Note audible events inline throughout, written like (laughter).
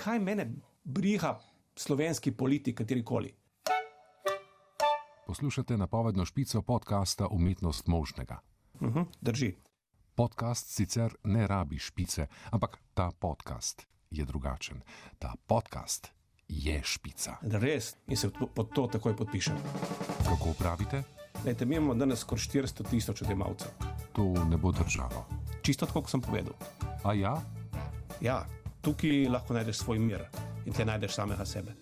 kaj mene briga slovenski politik, katerikoli. Poslušate napovedno špico podcasta Umetnost možnega. Uh -huh, drži. Podcast sicer ne rabi špice, ampak ta podcast je drugačen. Ta podcast je špica. Res in se pod to takoj podpišem. Kako pravite? Lejte, mi imamo danes skoraj 400 tisoč odjemalcev. To ne bo držalo. Čisto tako, kot sem povedal. A ja? Ja, tukaj lahko najdeš svoj mir in te najdeš samega sebe.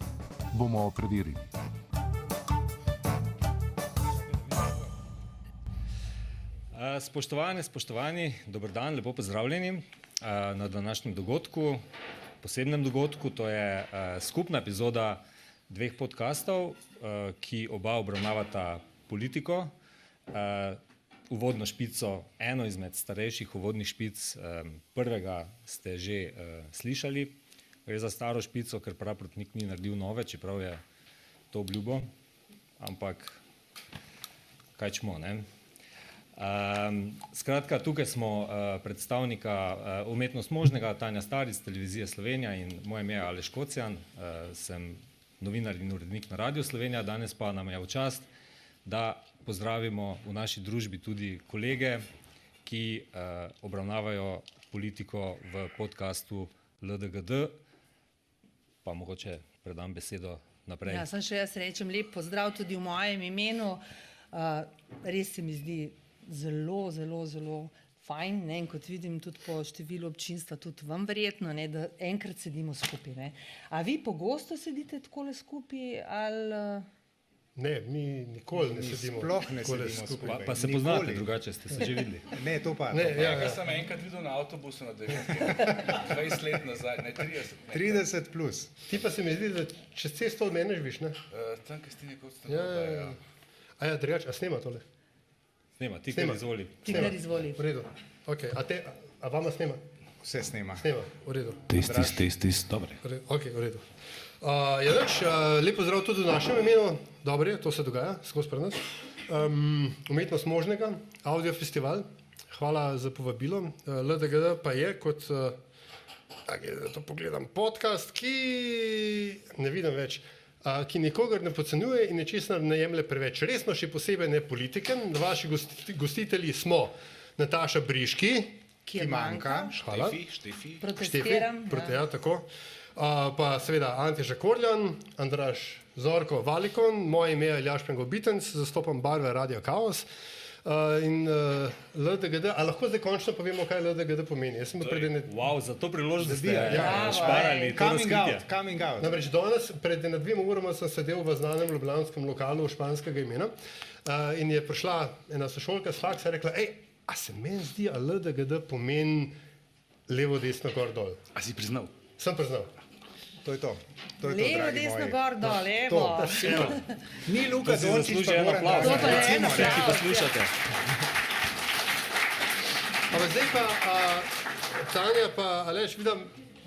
Bomo preverili. Spoštovane, spoštovani, dober dan, lepo pozdravljeni na današnjem dogodku, posebnem dogodku. To je skupna epizoda dveh podkastov, ki oba obravnavata politiko. Uvodno špico, eno izmed starejših uvodnih špic, prvega ste že slišali. Gre za staro špico, ker prav protnik ni naredil nove, čeprav je to obljubo, ampak kaj čmo, ne? Um, skratka, tukaj smo uh, predstavnika uh, umetnost možnega, Tanja Staric, televizije Slovenija in moje ime je Aleš Kocijan, uh, sem novinar in urednik na Radio Slovenija, danes pa nam je v čast, da pozdravimo v naši družbi tudi kolege, ki uh, obravnavajo politiko v podkastu LDGD, pa mogoče predam besedo naprej. Ja, sem še jaz rečem lep pozdrav tudi v mojem imenu, uh, res se mi zdi zelo, zelo, zelo fajn. Ne? In kot vidim tudi po številu občinstva, tudi vam verjetno, ne? da enkrat sedimo skupaj. Ne? A vi pogosto sedite tako le skupaj? Ali, Ne, mi nikoli ne sedimo. Sploh ne sedimo skupaj. Pa, skupaj. pa se Nikoli. poznate drugače, ste se že videli. (laughs) Ne, to pa. Ne, to pa. ja, ja. sem enkrat videl na avtobusu na 90. 20 let nazaj, ne 30. Ne. 30 plus. Ti pa se mi zdi, da čez cesto od mene živiš, ne? Uh, tam, kjer ste nekaj Ja, odstranili. ja, ja. A ja, drugače, a snema tole? Snema, ti Snema. kar izvoli. Tigar izvoli. V redu. Okay. A, te, a vama snema? Vse snema. Snema, v redu. Test, test, test, test, dobro. V redu. Ok, v redu. Uh, ja, več, uh, lepo zdrav tudi v našem imenu, dobro je, to se dogaja, skozi pri nas. Um, umetnost možnega, audio festival, hvala za povabilo. Uh, LDGD pa je, kot uh, okay, da to pogledam, podcast, ki ne vidim več. Uh, ki nikogar ne podcenjuje in nečesar ne jemlje preveč. Resno, še posebej ne politike. Vaši gosti, gostitelji smo Nataša Briški, Ki je Ki manjka. manjka. hvala. Štefi, štefi. Štefi, Protestiram. proti, ja. ja, tako. Uh, pa seveda Anteža Korjan, Andraš Zorko Valikon, moje ime je Ljaš Pengobitenc, zastopam barve Radio Chaos. Uh, in uh, LDGD, a lahko zdaj končno povemo, kaj LDGD pomeni? Jaz sem bil pred ene, Wow, za to priložnost ste Zdaj, ja. ja, šparali Coming out, coming out. namreč danes, pred ena dvema urama sem sedel v znanem ljubljanskem lokalu španskega imena uh, in je prišla ena sošolka s faksa in rekla, hej, a se meni zdi, a LDGD pomeni levo, desno, gor, dol. A si priznal? Sem priznal. To je to. to, je to Levo, desno, moji. gor, dol, levo. Ni Luka Dončić, pa Goran aplavz. To pa je Dragič. en Recimo, ne. Vsi, ki poslušate. Ampak zdaj pa, a, Tanja, pa Aleš, vidim,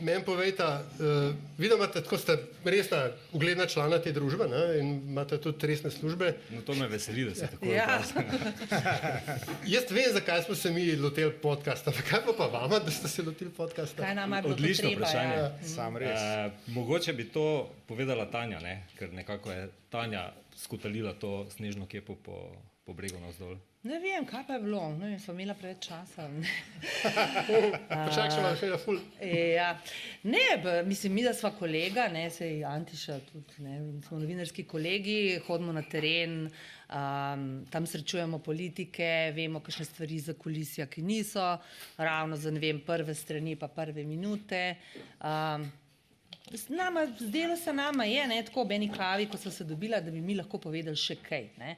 meni povejta, uh, vidim, imate tako ste resna, ugledna člana te družbe ne, in imate tudi resne službe. No, to me veseli, da se tako Ja. (laughs) Jaz vem, zakaj smo se mi lotili podcasta, ampak kaj pa, pa vama, da ste se lotili podcasta? Odlično to treba? vprašanje. Ja. Sam res. Uh, mogoče bi to povedala Tanja, ne? ker nekako je Tanja skutalila to snežno kepo po, po bregu navzdol. Ne vem, kaj pa je bilo, ne vem, smo imeli preveč časa. (laughs) Počakaj, še še ena ful. Ja. Ne, b, mislim, mi, da smo kolega, ne, se je Antiša tudi, ne, smo novinarski kolegi, hodimo na teren, um, tam srečujemo politike, vemo, kakšne stvari za kulisija, ki niso, ravno za ne vem, prve strani, pa prve minute. Um, Nama, zdelo se nama je, ne, tako ob eni klavi, ko so se dobila, da bi mi lahko povedali še kaj. Ne.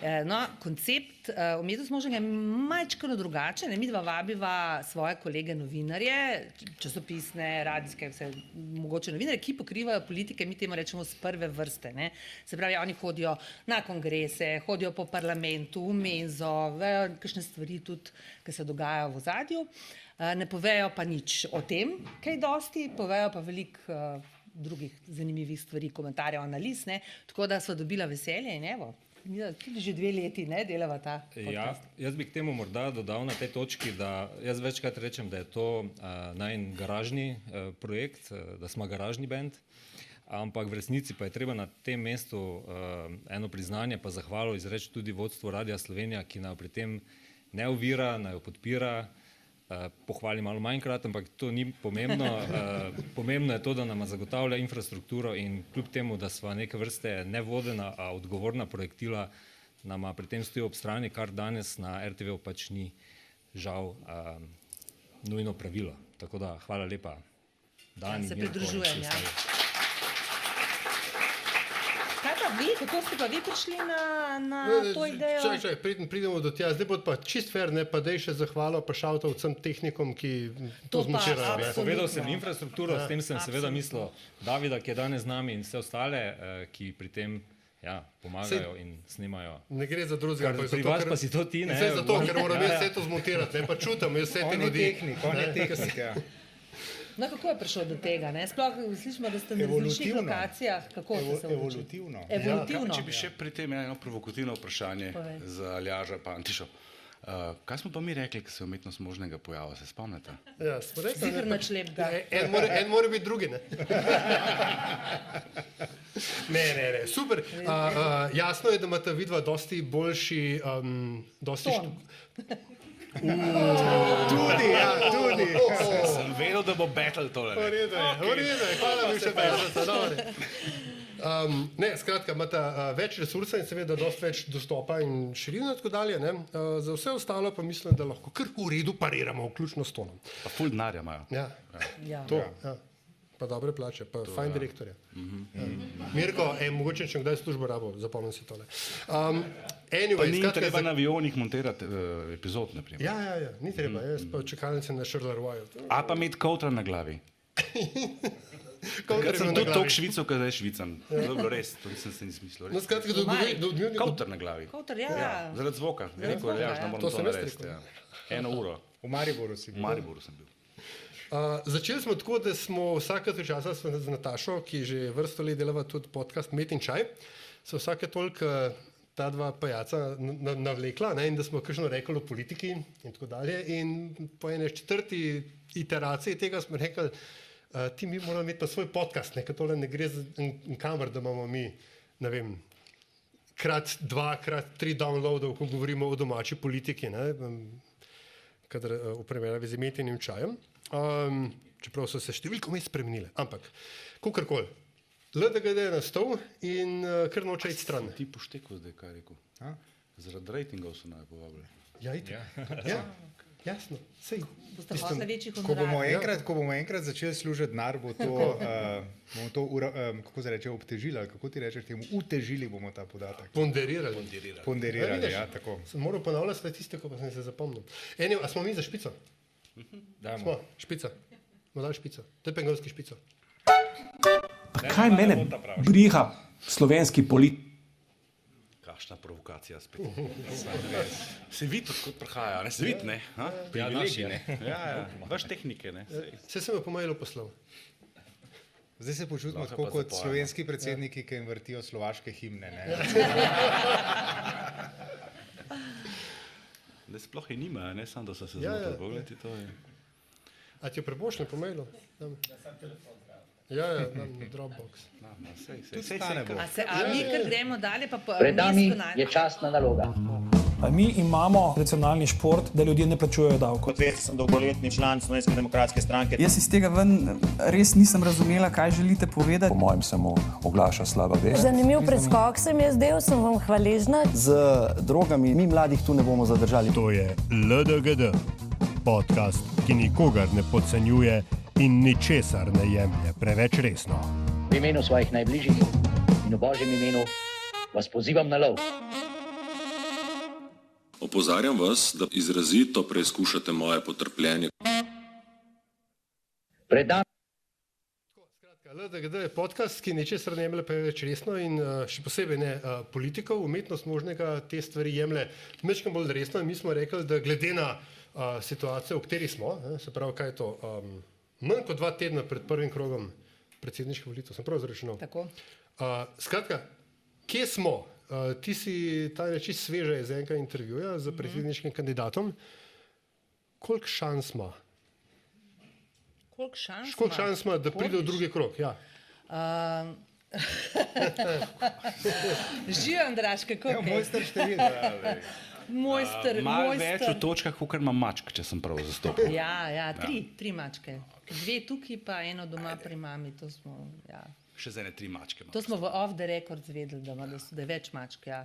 Eh, No, koncept umetnost možnega je majčkano drugačen. Ne. Mi dva vabiva svoje kolege novinarje, časopisne, radijske, vse mogoče novinarje, ki pokrivajo politike, mi temu rečemo z prve vrste. Ne. Se pravi, oni hodijo na kongrese, hodijo po parlamentu, v menzo, vejo kakšne stvari tudi, ki se dogajajo v zadju. Uh, ne povejo pa nič o tem, kaj dosti, povejo pa veliko drugih zanimivih stvari, komentarjev, analiz. Ne? Tako da so dobila veselje in evo, Mi tudi že dve leti ne delava ta. Ja, podcast. jaz bi k temu morda dodal na tej točki, da jaz večkrat rečem, da je to uh, najn garažni uh, projekt, uh, da smo garažni bend, ampak v resnici pa je treba na tem mestu uh, eno priznanje pa zahvalo izreči tudi vodstvu Radia Slovenija, ki nam pri tem ne ovira, naj jo podpira. Uh, pohvali malo manjkrat, ampak to ni pomembno. Uh, (laughs) pomembno je to, da nam zagotavlja infrastrukturo in kljub temu, da smo neke vrste nevodena, a odgovorna projektila, nama pri tem stoji ob strani, kar danes na RTV pač ni žal nujno pravilo. Tako da hvala lepa. Dan, Ja, se pridružujem, ja. ostali. Kaj pa vi, kako ste pa vi prišli na, na to idejo? Čakaj, čakaj, preden pridemo do tja, zdaj bo pa čist fair, ne pa dej še zahvalo, pa šalta vsem tehnikom, ki to To ne. absolutno. Povedal sem infrastrukturo, s tem sem seveda absolutno. mislil Davida, ki je danes z nami in vse ostale, eh, ki pri tem ja, pomagajo in snimajo. Ne gre za drugega. Ampak pri zato, vas ker- pa si to ti, ne? Vse zato, ker moram Ja, ja. vse to zmontirati, ne pa čutim, vse te ljudi. tehnik, on je tehnik. Ja. No, kako je prišel do tega? Ne? Sploh slišimo, da ste na različnih lokacijah. Kako ste Evo, se odločili? evolutivno. Evolutivno. Ja, če bi še pri tem eno provokativno vprašanje Povej. za Aljaža Pantišo. Uh, kaj smo pa mi rekli, ko se je umetnost možnega pojava, se spomnite? Ja, smo rekli, Ziher ne, nič lepega. En- En mora, en mora biti drugi. Ne, ne, ne, ne. super. Uh, uh, jasno je, da imate vidva dosti boljši. Um, dosti Ton. Tudi, ja, tudi. Sem vedel, da bo battle tole. V redu je, v redu je, hvala mi še več. Um, ne, skratka, imate uh, več resursov in seveda dosti več dostopa in širine in tako dalje. ne. Uh, za vse ostalo pa mislim, da lahko kar v redu pariramo, vključno s tonom. Pa ful denarja imajo. Ja, Ja. to. Ja. Pa dobre plače, pa fajn direktorje. Ja. Mirko, e, mogoče če kdaj službo rabo, zapomnim si tole. Um, anyway, ni skratka, treba za- na avionih montirati uh, epizod, naprimer. Ja, ja, ja, ni treba, jaz pa čakalnice na Charleroi. A pa imeti koutra na glavi. (laughs) Kot sem tudi toliko švico, kot zdaj švicam. Je bilo res, to nisem si izmislil. No, Res. skratka, do, do, Kouter na glavi. Kotr, ja. ja. Zaradi zvoka. Je rekel, zvoka, Aljaž, ja. da moram To to, narediti. Ja. Eno uro. V Mariboru si V bil. Mariboru sem bil. Uh, začeli smo tako, da smo vsake toliko časa z Natašo, ki že vrsto let delava tudi podcast Met in čaj, so vsake toliko ta dva pajaca na- na- navlekla ne, in da smo kakšno rekli o politiki in tako dalje. In po eni četrti iteraciji tega smo rekli, uh, ti mi moramo imeti pa svoj podcast, ne, tole ne gre za kamer, da imamo mi, ne vem, krat dva, krat tri downloadov, ko govorimo o domači politiki. Ne, kadar uh, v primerjavi z imetenim čajem. Um, čeprav so se številke vmes spremenile. Ampak, kakorkoli, LDGD je nastal in uh, kar noče iti stran. Ti poštekal zdaj, kaj rekel. A? Zaradi rejtingov so naj povabili. Ja, iti. ja, jasno. Sej. Boste hoteli večji Ko bomo, honorar. enkrat, ko bomo enkrat začeli služiti denar, bo to, uh, (laughs) bomo to ura, um, kako se reče, obtežili, ali kako ti rečeš temu, utežili bomo ta podatek. Ponderirali. Ponderirali, vidiš? ja, tako. Sem moral ponavljati statistiko, pa sem se zapomnil. Eni, a smo mi za špico? Dajmo. Smo, špica. Dali špico. To je pengalski špico. Kaj mene briga slovenski politik? Kakšna provokacija spet. Se vidi, odkot prihaja, ne se vidi, ne? Ha? Ja, naši, ne. Ja, ja. Vaš tehnike, ne? Vse sem jo po mailu poslal. Zdaj se počutimo tako kot zapojemo. slovenski predsedniki, ki jim vrtijo slovaške himne. Ne? (laughs) Ne, sploh je nima, ne samo da so se Ja, ja. zmotili. Pogledajte, to je. A ti jo prebošljem po mailu? Dam. Ja, ja, dam na Dropbox. Na, na, sej, sej, sej, stane sej, bo. A, se, a mi kar gremo dalje, pa po Pred nami je častna naloga. Mi imamo nacionalni šport, da ljudje ne plačujejo davkov. Kot veste, sem dolgoletni član Slovenske demokratske stranke. Jaz iz tega ven res nisem razumela, kaj želite povedati. Po mojem samo oglaša slaba vest. Zanimiv preskok se mi je zdel, sem vam hvaležna. Z drogami mi mladih tu ne bomo zadržali. To je LDGD, podcast, ki nikogar ne podcenjuje in ničesar ne jemlje preveč resno. V imenu svojih najbližjih in v božjem imenu vas pozivam na lov. Opozarjam vas, da izrazito preizkušate moje potrpljenje. Pred nami LDGD je podcast, ki ničesar ne jemlje preveč resno in uh, še posebej ne uh, politikov, umetnost možnega te stvari jemlje mečkam bolj resno. In mi smo rekli, da glede na uh, situacijo, v kateri smo, ne, se pravi, kaj je to, um, manj kot dva tedna pred prvim krogom predsedniških volitev, sem prav zračunal. Tako. Uh, skratka, kje smo? Uh, ti si ta reči sveže iz enega intervjuja z predsedniškim kandidatom. Koliko šans ima? Koliko šans? Koliko šans ima, da pride v drugi krok? Ja. Um, (laughs) Živijo, Andraš, kako je? Ja, mojster številka. Mojster, Uh, Malo mojster. več v točkah, kot ima mačk, če sem prav zastopil. Ja, ja, tri, tri mačke. Dve tukaj, pa eno doma pri mami. Smo, ja. Še za ene tri mačke. imam. to smo v off the record zvedeli, da, ima, da, so, da je več mačk. Ja,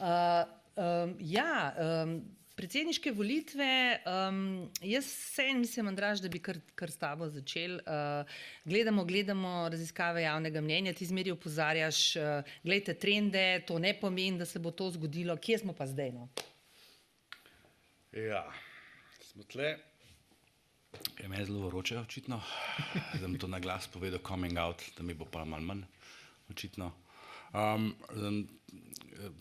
uh, um, ja um, predsedniške volitve, um, jaz vseeno mislim, Andraž, da bi kar, kar s tabo začel. Uh, gledamo, gledamo raziskave javnega mnenja, ti zmeri opozarjaš, uh, gledajte trende, to ne pomeni, da se bo to zgodilo, kje smo pa zdaj. No? Ja, smo tle. Je meni zelo vroče, očitno. Da mi to na glas povedal, coming out, da mi bo pa malo manj, očitno. Um, um,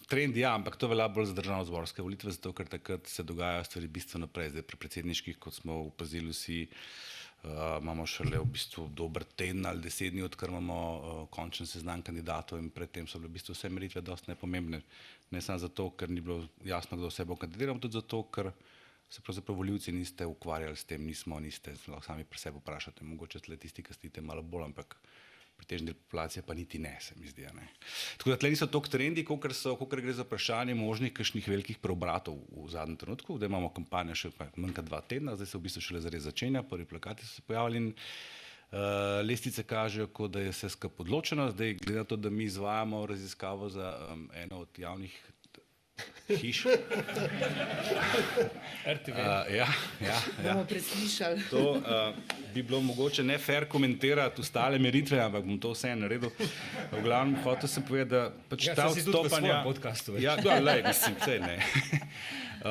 trend je, ja, ampak to velja bolj za državno zborske volitve, zato ker takrat se dogajajo stvari bistveno prej. Zdaj pri predsedniških, kot smo opazili vsi, uh, imamo šele v bistvu dober teden ali deset dni, odkar imamo uh, končen seznam kandidatov in predtem so bile v bistvu vse meritve dosti nepomembne. Ne samo zato, ker ni bilo jasno, kdo vse bo kandidiral, tudi zato, ker se pravzaprav volivci niste ukvarjali s tem, nismo, niste, sami pri sebi vprašate, mogoče tle tisti, ki ste malo bolj, ampak pretežni del populacije pa niti ne, se mi zdi. Ne. Tako da tle niso toliko trendi, kot gre za vprašanje možnih kakšnih velikih preobratov v zadnjem trenutku, da imamo kampanjo še manj kot dva tedna, zdaj se v bistvu šele zares začenja, prvi plakati so se pojavili in lestvice kažejo, kot da je vse skupaj odločeno. Zdaj, glede na to, da mi izvajamo raziskavo za um, eno od javnih hiš. (laughs) RTV. Uh, ja, ja, ja. Bomo preslišali. To uh, bi bilo mogoče ne fair komentirati ostale meritve, ampak bom to vse naredil. V glavnem, hotel sem povedati, da pač Ja, ta v odstopanja. podcastu. Ja, da, lej, mislim, sej ne. (laughs) Uh,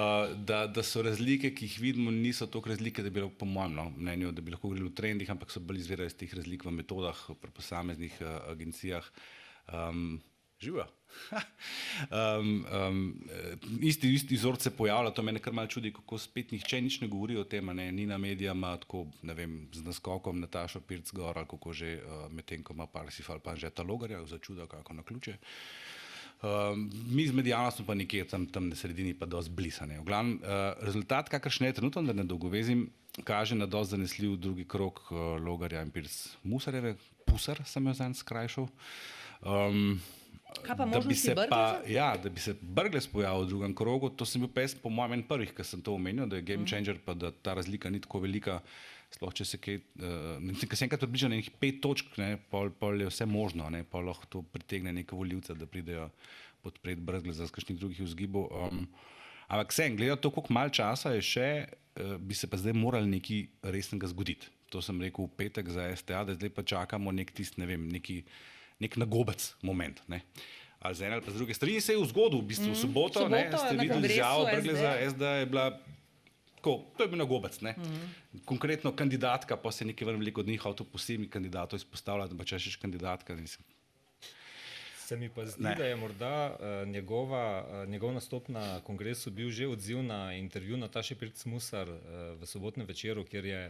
da, da so razlike, ki jih vidimo, niso toliko razlike, da bi po mojem no, mnenju, da bi lahko govorili o trendih, ampak so bolj izvirajo iz teh razlik v metodah, pri posameznih uh, agencijah. Um, Živijo. (laughs) um, um, isti, isti vzorec se pojavlja, to me kar malo čudi, kako spet nihče nič ne govori o tem, ne, ni na medijama tako, ne vem, z naskokom Natašo Pirc gor ali kako že, uh, medtem ko ima Parsifal pa že ta logarja, za čudo, kako na ključe. Um, mi z medijanostjo pa nekje tam, tam na sredini pa dosti blisane. V glavnem, uh, rezultat, kakršen je trenutno, da ne dolgovezim, kaže na dosti zanesljiv drugi krok uh, Logarja in Pirc Musarjeve, Pusar sem jo zanj skrajšal. Um, Kaj pa možnosti se pa, Brgleza? ja, da bi se Brgles pojavil v drugem krogu, to sem bil jaz po mojem en prvih, ki sem to omenil, da je game changer, pa da ta razlika ni tako velika, sploh če se kaj, uh, ker se enkrat približa nekih pet točk, ne, pol, pol je vse možno, ne, pol lahko to pritegne neke voljivce, da pridejo podpreti Brgleza z kakšnih drugih vzgibov. Um, ampak vsem, glede na to, koliko malo časa je še, uh, bi se pa zdaj morali nekaj resnega zgoditi. To sem rekel v petek za STA, da zdaj pa čakamo nek tist, ne vem, neki, nek nagobec moment. Ne. Ali z ene ali pa z druge strani se je v zgodu, v bistvu v Mhm. soboto, V ne, soboto ste videli izjavo Brgleza, SD. SD je bila, tako, to je bil nagobec. Ne. Mhm. Konkretno kandidatka, pa se nekaj veliko od njih avto posebnih kandidatov izpostavljati, pa če še kandidatka, mislim, Se mi pa zdi, Ne. da je morda uh, njegova, uh, njegov nastop na kongresu bil že odziv na intervju Nataše Pirc Musar uh, v sobotnem večeru, kjer je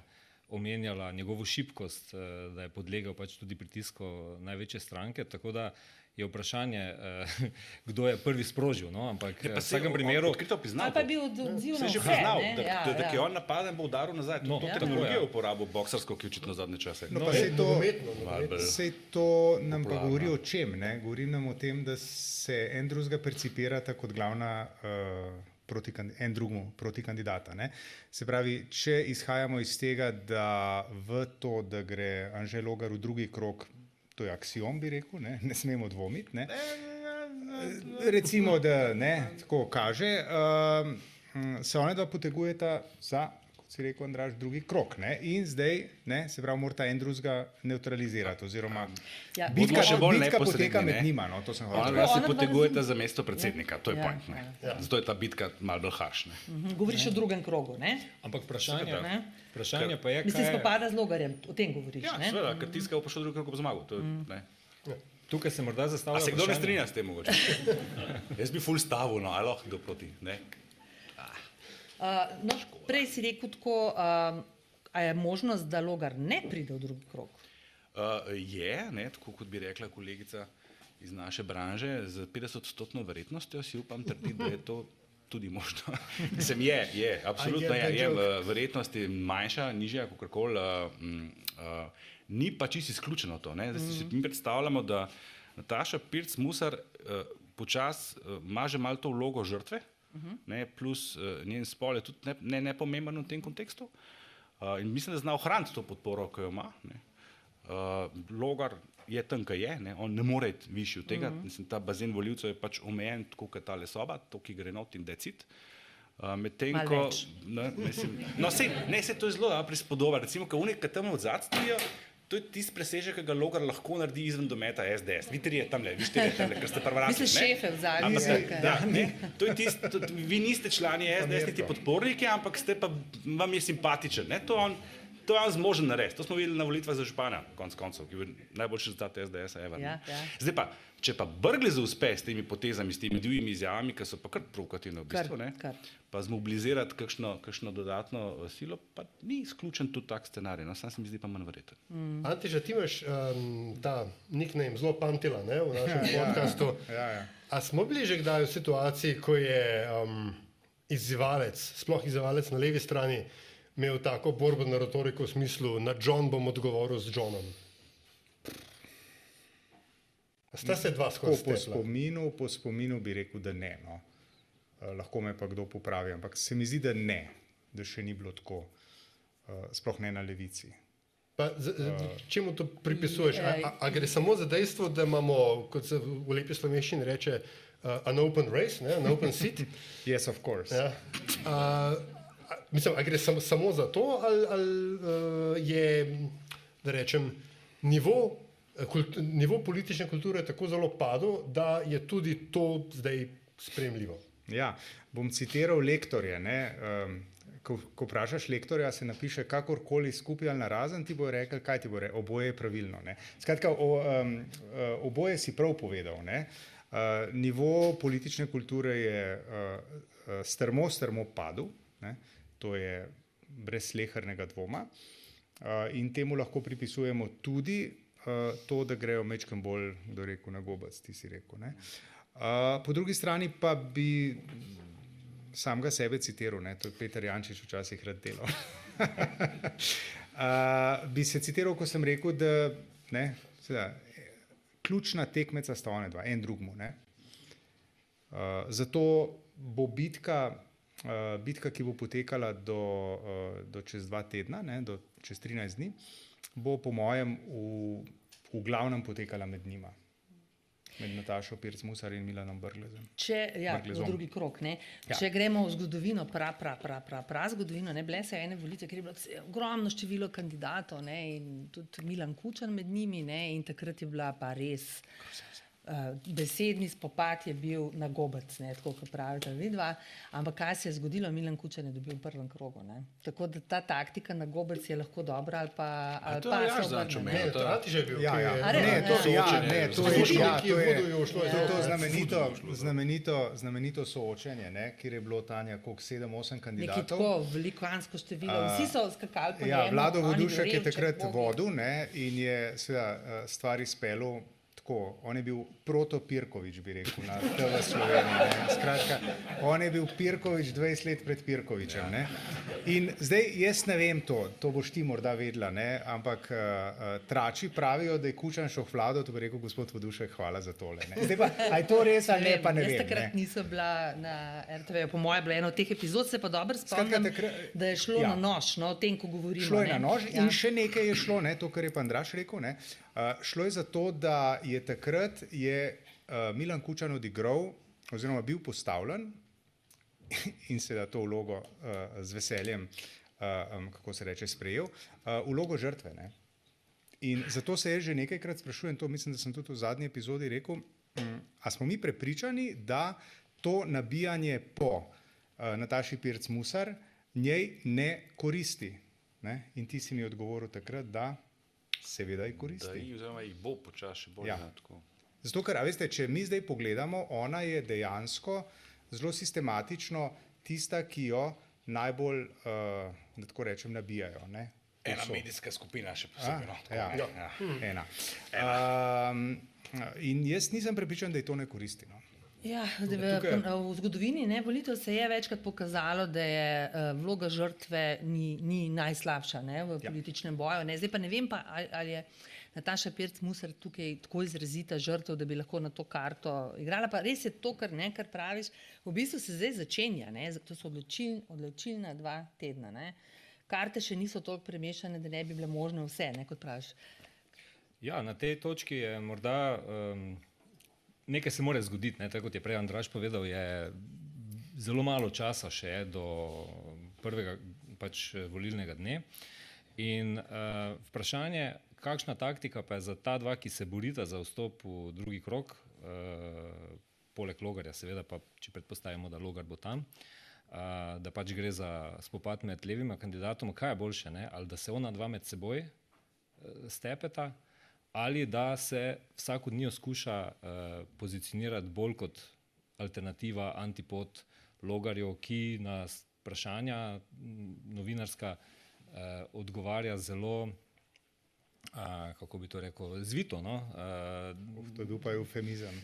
omenjala njegovo šibkost, uh, da je podlegel pač tudi pritisku največje stranke. Tako da je vprašanje, uh, (laughs) kdo je prvi sprožil. No? Ampak Je eh, pa v vsakem on- primeru. odkrito priznal pa je bil od- odziv Se na je že vse, priznal, ne? da, Ja, da, da, ja. je on napaden, bo udaril nazaj. To, No, to ja. tehnologijo je. uporabil boksarsko, ki je očitno zadnje čase. No, pa sej to, Malo bolj sej to nam pa popularno. govori o čem? Ne? Govori nam o tem, da se en drugega percipirata kot glavna, uh, proti, en drugemu proti kandidata. Ne? Se pravi, če izhajamo iz tega, da v to, da gre Anžel Logar v drugi krok, to je aksiom, bi rekel, ne, ne smemo dvomiti. Ne? Recimo, da ne, tako kaže, um, se one dva potegujeta za, si rekel, Andraž, drugi krok. Ne? In zdaj, ne, se pravi, morata en drugega neutralizirati. Oziroma, Ja, bitka, Bodimo še bolj bitka poteka med ne. njima. No, to sem hotel reči. se Ona dva potegujeta za mesto predsednika, to je Ja, point. ne. Zato je ta bitka malo bolj haršna. Mhm, Govoriš o drugem krogu, ne? Ampak vprašanje. Ne? vprašanje pa je, kaj je, spopada z logarjem, o tem govoriš. Ja, ne? seveda, ker tiskal pa še drugi krog bo zmagal. To je, ne. tukaj se morda A zastavlja. se kdo ne strinja s tem mogoče? (laughs) Jaz bi full stavil, no, ali lahko kdo proti. Ne? Uh, no, prej si rekel tako, um, a je možnost, da logar ne pride v drugi krog? Uh, je, ne, tako kot bi rekla kolegica iz naše branže z 50-odstotno verjetnostjo si upam trditi, da je to tudi možno. (laughs) Mislim, je, je, absolutno je, je v verjetnosti manjša, nižja, kako koli. Uh, uh, ni pa čisto izključeno to. Ne? Zdaj si mi predstavljamo, da Nataša Pirc Musar uh, počasi uh, ima že malo to vlogo žrtve, uh -huh. ne, plus uh, njen spol je tudi ne, ne, nepomemben v tem kontekstu. Uh, in mislim, da zna ohraniti to podporo, ki jo ima. Ne. Uh, Logar je tam, kaj je, ne. on ne more iti višji od tega. Uh -huh. Mislim, ta bazen voljivcev je pač omejen, tako kot ta le soba, to, ki gre not in decit. Uh, Medtem ko. Ne, mislim, no, se, ne, se to je zelo prispodoba. Recimo, ko unik, ki tam od zadaj stojijo, to je tisti presežek, ki ga logar lahko naredi izven dometa SDS. Vi tri je tam le, vi štiri je tam le, ker ste prva Vi ste šefe v zadnji svetu. Vi niste člani SDS, niti podporniki, ampak ste pa, vam je simpatičen. Ne? To on, To je on zmožen narediti. To smo videli na volitvah za župana, konc koncev, ki je bil najboljši rezultat SDS-a. Ja, ja. Zdaj pa, če pa Brglez uspe s temi potezami, s temi divjimi izjavami, ki so pa kar provokativne v bistvu, kar, kar. pa zmobilizirati kakšno, kakšno dodatno silo, pa ni izključen tudi tak scenarij. No, sam se mi zdi pa manj verjeten. Mm. Antiža, ti imaš um, ta nickname zelo pamtila ne, v našem (laughs) ja, podkastu. Ja, ja. A smo bili že kdaj v situaciji, ko je um, izzivalec, sploh izzivalec na levi strani, imel tako borbo na retoriko v smislu, na John bom odgovoril z Johnom. Sta se dva skozi po spominu, po spominu bi rekel, da ne. No. Uh, lahko me pa kdo popravi, ampak se mi zdi, da ne, da še ni bilo tako, uh, sploh ne na levici. Pa, z, z, čemu to pripisuješ? A, a, a gre samo za dejstvo, da imamo, kot se v lepi slovenščini reče, uh, an open race, ne, an open seat? (laughs) yes, of course. Ja. Uh, Mislim, ali gre samo, samo za to, ali, ali uh, je, da rečem, nivo, kult, nivo politične kulture tako zelo padel, da je tudi to zdaj spremljivo. Ja, bom citiral lektorje. Um, ko, ko vprašaš lektorja, se napiše kakorkoli skupaj ali na razen, ti bo rekel, kaj ti bo rekel, oboje je pravilno. Ne? Skratka, o, um, oboje si prav povedal. Uh, nivo politične kulture je uh, strmo, strmo padel. Ne? To je brez slehrnega dvoma. Uh, in temu lahko pripisujemo tudi uh, to, da grejo mečkam bolj, kdo rekel, na gobac, ti si rekel. Uh, po drugi strani pa bi samega sebe citiral, ne? to je Peter Jančič včasih rad delal. (laughs) bi se citiral, ko sem rekel, da ne, seveda, ključna tekmeca sta ona dva, en drugmu. Uh, zato bo bitka bitka, ki bo potekala do, uh, do čez dva tedna, ne, do čez 13 dni, bo po mojem v, v glavnem potekala med njima. Med Natašo Pirc-Musar in Milanom Brglezom. Če, ja, drugi krok, ja. Če gremo v zgodovino, pra, pra, pra, pra, pra zgodovino, ne bile se ene volitve, ker je bilo ogromno število kandidatov ne, in tudi Milan Kučan med njimi ne, in takrat je bila pa res. Uh, besedni spopad je bil na gobec, ne, tako kot pravite, vidva. Ampak kaj se je zgodilo, Milan Kučan je dobil v prvem krogu. Ne. Tako da ta taktika na gobec je lahko dobra ali pa ali to pa ja, se obrne. Ne, to je že bil. Ja, ja. Ne, ne, to je ja, ne, to je ja, to je, to je to znamenito, znamenito, znamenito soočenje, ne, kjer je bilo Tanja koliko 7-8 kandidatov. Neki tako veliko ansko število. Vsi so skakali po ja, njemu. Vlado Vodušek je takrat vodil ne, in je seveda stvar izpelil tako, on je bil proto-Pirkovič, bi rekel, na TV Sloveniji. Skratka, on je bil Pirkovič 20 let pred Pirkovičem. Ne? In zdaj jaz ne vem to, to boš ti morda vedela, ne? ampak uh, uh, trači pravijo, da je kučan šel vlado, to bi rekel gospod Vodušek, hvala za tole. Ne? Zdaj pa, a je to res ali ne, pa ne jaz vem. Jaz takrat ne? nisem bila na RTV, po mojem, bila ena od teh epizod, se pa dobro spomnim, takrat, da je šlo ja. na nož, no, o tem, ko govorimo. Šlo je ne? na nož ja. in še nekaj je šlo, ne, to, kar je pa Andraš rekel. Ne, šlo je za to, da je takrat je, uh, Milan Kučan odigral, oziroma bil postavljen (laughs) in se da to vlogo uh, z veseljem, uh, um, kako se reče, sprejel, uh, vlogo žrtve. Ne. In zato se jaz že nekajkrat sprašujem, to mislim, da sem tudi v zadnji epizodi rekel, um, a smo mi prepričani, da to nabijanje po uh, Nataši Pirc-Musar njej ne koristi. Ne? In ti si mi odgovoril takrat, da seveda jih koristi. Da jih, oziroma jih bo počasi bolj Ja. ja. Zato, ker, veste, če mi zdaj pogledamo, ona je dejansko zelo sistematično tista, ki jo najbolj, uh, da tako rečem, nabijajo. Ne? Ena povsod. medijska skupina, še posebej. no, tako, Ja, ne. ja, ena. Um, in jaz nisem prepričan, da je to ne koristi. No. Ja, zdaj, v, v zgodovini ne, volitev se je večkrat pokazalo, da je uh, vloga žrtve ni, ni najslabša ne, v političnem boju. Ne. Zdaj pa ne vem, pa, ali, ali je Nataša Pirc Musar tukaj tako izrazita žrtev, da bi lahko na to karto igrala. Pa res je to, kar, ne, kar praviš. V bistvu se zdaj začenja, ne, to so odločil, odločilna dva tedna. Ne. Karte še niso toliko premešane, da ne bi bile možne vse, ne, kot praviš. Ja, na tej točki je morda um, nekaj se mora zgoditi. Ne? Tako kot je prej Andraš povedal, je zelo malo časa še do prvega pač, volilnega dne. In uh, vprašanje, kakšna taktika pa je za ta dva, ki se borita za vstop v drugi krok, uh, poleg Logarja, seveda pa, če predpostavimo, da Logar bo tam. Uh, da pač gre za spopad med levima kandidatoma, kaj je boljše, ne? ali da se ona dva med seboj uh, stepeta, ali da se vsak od njiju skuša uh, pozicionirati bolj kot alternativa, antipod logarjev, ki na vprašanja m, novinarska uh, odgovarja zelo, uh, kako bi to rekel, zvito. No? Uh, to je (laughs) pa eufemizem.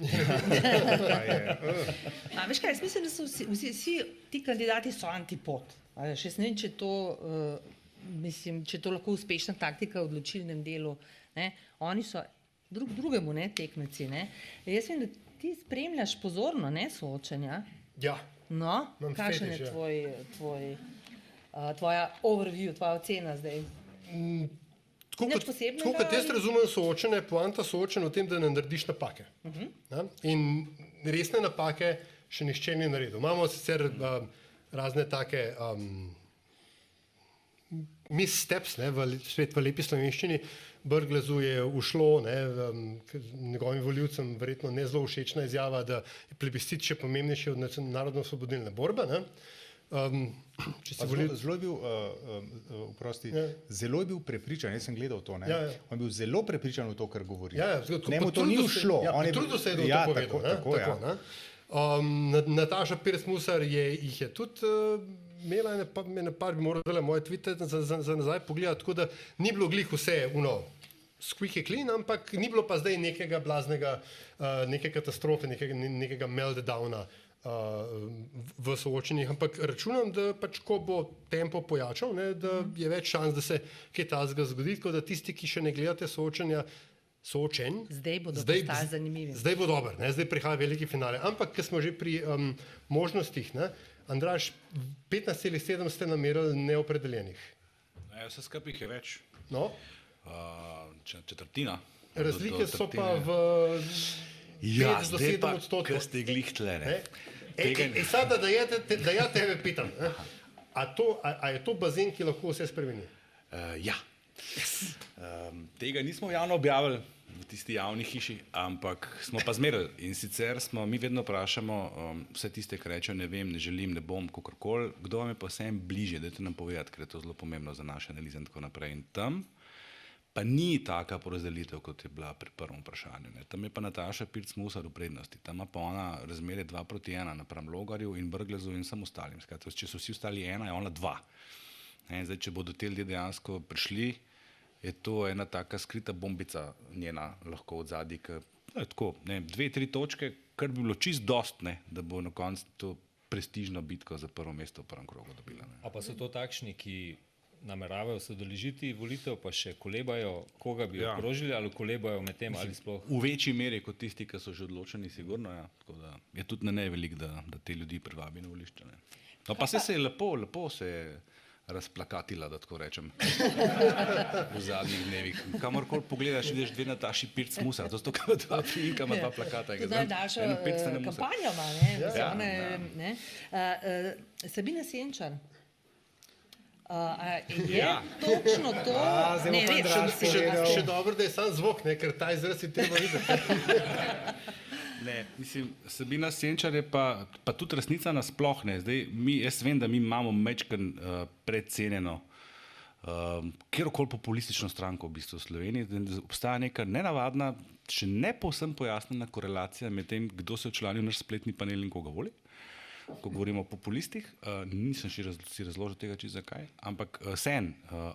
A, veš kaj, jaz mislim, da so vsi, vsi, vsi ti kandidati so antipod. A jaz ne vem, če to, uh, mislim, če to lahko uspešna taktika v odločilnem delu. Ne? Oni so drug drugemu ne, tekmeci. Ne? Jaz vem, da ti spremljaš pozorno ne, soočenja. Ja. No, kakšen je ja. tvoj, tvoj, uh, tvoja overview, tvoja ocena zdaj? Tako Nič kot, tako kot jaz razumem soočene, poanta soočen v tem, da ne narediš napake. Uh -huh. Ja? In resne napake še nišče ni naredil. Imamo sicer um, razne take um, missteps, ne, v svet v lepi slovenščini. Brglezu je ušlo, ne, njegovim voljivcem verjetno ne zelo všečna izjava, da je plebiscit še pomembnejši od narodno-osvobodilne borbe. Ne. Um, (clears throat) Zelo, zelo je bil, uh, uh, prosti, Ja. zelo je bil prepričan, jaz sem gledal to. Ne? Ja, ja. On je bil zelo prepričan v to, kar govori. Ja, ja, tako, ne, mu to ni potrudil se- ušlo. Ja, je potrudil se je, da ja, to povedal. Tako, ne, tako, tako, ja. ne. Um, Na- Nataša Pirc Musar je, jih je tudi uh, imela, ene pa, ene par bi morala moje tvite za, za, za nazaj pogledati, tako da ni bilo glih vse uno. Squeaky clean, ampak ni bilo pa zdaj nekega blaznega, uh, neke katastrofe, nekega, ne- nekega meltdowna uh, v soočenjih. Ampak računam, da pač, ko bo tempo pojačal, ne, da je več šans, da se kaj takega zgodi. Tako da tisti, ki še ne gledate soočenja, soočen, Zdaj bodo Zdaj- zanimivi. Zdaj bo dober, ne? zdaj prihaja veliki finale. Ampak, ker smo že pri um, možnostih, ne? Andraš, 15,7 ste namerili neopredeljenih. Ja, vse skupaj jih je več. No? Uh, če- četrtina. Razlike Do- do so pa v Ja, 5 do zdaj 7 pa, odstotkov. ko ste glih tle, ne. E, Tega e, e, sada, da, ja te, da ja tebe pitam, ne? a, to, a, a je to bazen, ki lahko vse spremeni? Uh, ja. Um, tega nismo javno objavili v tisti javni hiši, ampak smo pa zmerali. In sicer smo mi vedno vprašamo um, vse tiste, ki rečejo, ne vem, ne želim, ne bom, kakorkoli, kdo vam je pa vsem bliže, da te nam povedati, ker je to zelo pomembno za naše analize in tako naprej. In tam pa ni taka porazdelitev, kot je bila pri prvem vprašanju. Ne. Tam je pa Nataša Pirc Musar v prednosti, tam pa ona razmerje 2 proti 1 napram Logarju in Brglezu in vsem ostalim. Skratka, če so vsi ostali ena, je ona dva. Zdaj, če bodo te ljudje dejansko prišli, je to ena taka skrita bombica njena lahko od zadaj, ki je tako, ne, dve, tri točke, kar bi bilo čist dost, ne, da bo na koncu to prestižno bitko za prvo mesto v prvem krogu dobila. Ne. A pa so to takšni, ki nameravajo se udeležiti volitev, pa še kolebajo, koga bi Ja. obkrožili, ali kolebajo med tem, ali sploh. V večji meri kot tisti, ki so že odločeni, sigurno. Ja. Tako da je tudi na ne velik, da, da te ljudi privabi na volišče. Ne. No, pa se, se je lepo, lepo se je razplakatila, da tako rečem, v zadnjih dnevih. Kamorkoli pogledaš, vidiš dve Nataši Pirc Musa, to so to dva finka, ima dva plakata. Tudi najdaljšo Eno Pirc, eh, ima, ne? Ja, ja, one, ja. ne? Uh, uh, Sabina Senčar. Uh, a je Ja. točno to, mislim, povedal. a ste- Še dobro, da je sam zvok, ne, ker ta izraz je treba videti. (laughs) Ne, mislim, Sabina Senčar je pa, pa tudi resnica nasplošno. Jaz vem, da mi imamo mečken uh, predcenjeno uh, kjerkoli populistično stranko v bistvu v Sloveniji. Obstaja neka nenavadna, še ne povsem pojasnjena korelacija med tem, kdo se je včlanil v naš spletni panel in koga voli. Ko govorimo o populistih, uh, nisem še raz, si razložil tega, če zakaj, ampak uh, sen. Uh,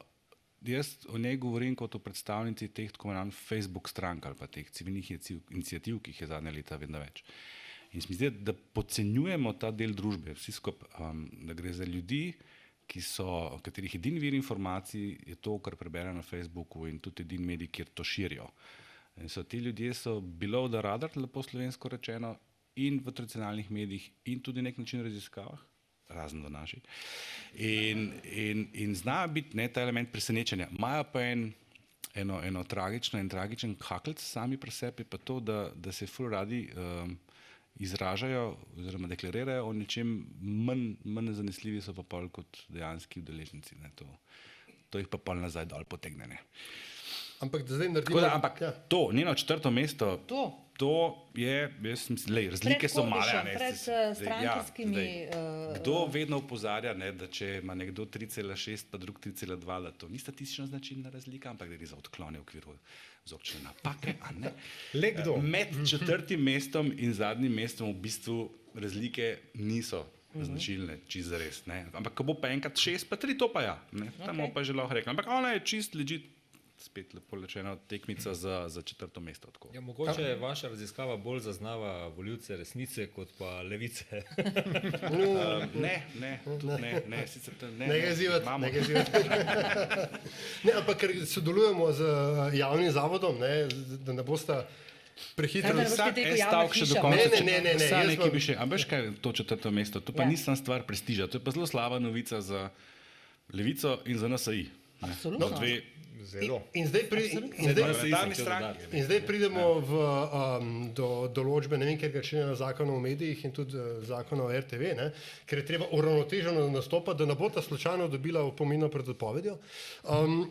jaz o njej govorim kot o predstavnici teh tako imenovanih Facebook strank ali pa teh civilnih iniciativ, ki jih je zadnja leta vedno več. In se mi zdi, da podcenjujemo ta del družbe, vsi skupaj, um, da gre za ljudi, ki so, katerih edini vir informacij je to, kar preberejo na Facebooku in tudi edini medij, kjer to širijo. In so ti ljudje so below the radar, lepo slovensko rečeno, in v tradicionalnih medijih, in tudi na nek način raziskavah, razen v naših. In, in, in zna biti ne, ta element presenečenja. Imajo pa en, eno, eno tragično in tragičen kakelc sami pri sebi, pa to, da, da se ful radi um, izražajo oziroma deklarirajo o nečem manj, manj zanesljivi so pa pol kot dejanski udeleženci. Ne, to, to jih pa pol nazaj dol potegne. Ne. Ampak da zdaj naredimo. Da, ampak ja. to, njeno četrto mesto, To. to je, jaz mislim, lej, razlike so male. ne, pred, zdaj- eh, zdaj, ja, strankarskimi, zdaj, eh, Kdo vedno upozarja, ne, da če ima nekdo 3,6, pa drug 3,2, da to ni statistično značilna razlika, ampak da gre za odklone v okviru vzorčne napake. a ne. (laughs) Le kdo? Med četrtim mestom in zadnjim mestom v bistvu razlike niso. Značilne, čist za res. Ne. Ampak, ko bo pa enkrat šest, pa tri, to pa ja. Ne. Tam okay. pa že lahko rekel. Ampak ona je čist ležit, spet lepo rečeno, tekmica za, za četrto mesto. Tako. Ja, mogoče vaša raziskava bolj zaznava voljivce resnice kot pa levice. Um, (laughs) ne, ne, ne, ne, sicer to ne. Ne ga imamo- ne ga izzivati. ne, ampak ker sodelujemo z eh, javnim zavodom, ne, da ne boste prehitro. Ne boš Vsak en stavek še do konca. Ne, ne, ne, ne, ne, Vsak jaz nekaj vam- bi še. A veš kaj je to četrto mesto? To pa Ja. nisem stvar prestiža, to je pa zelo slaba novica za levico in za NSI. Absolutno. No, dve, Zelo. In zdaj, pri, in, in zdaj, Parlamentarni stranki. in zdaj pridemo v, um, do določbe, ne vem, ker ga člena zakona o medijih in tudi uh, zakona o RTV, ne, ker je treba uravnoteženo nastopati, da ne bo ta slučajno dobila opomino pred odpovedjo. Um,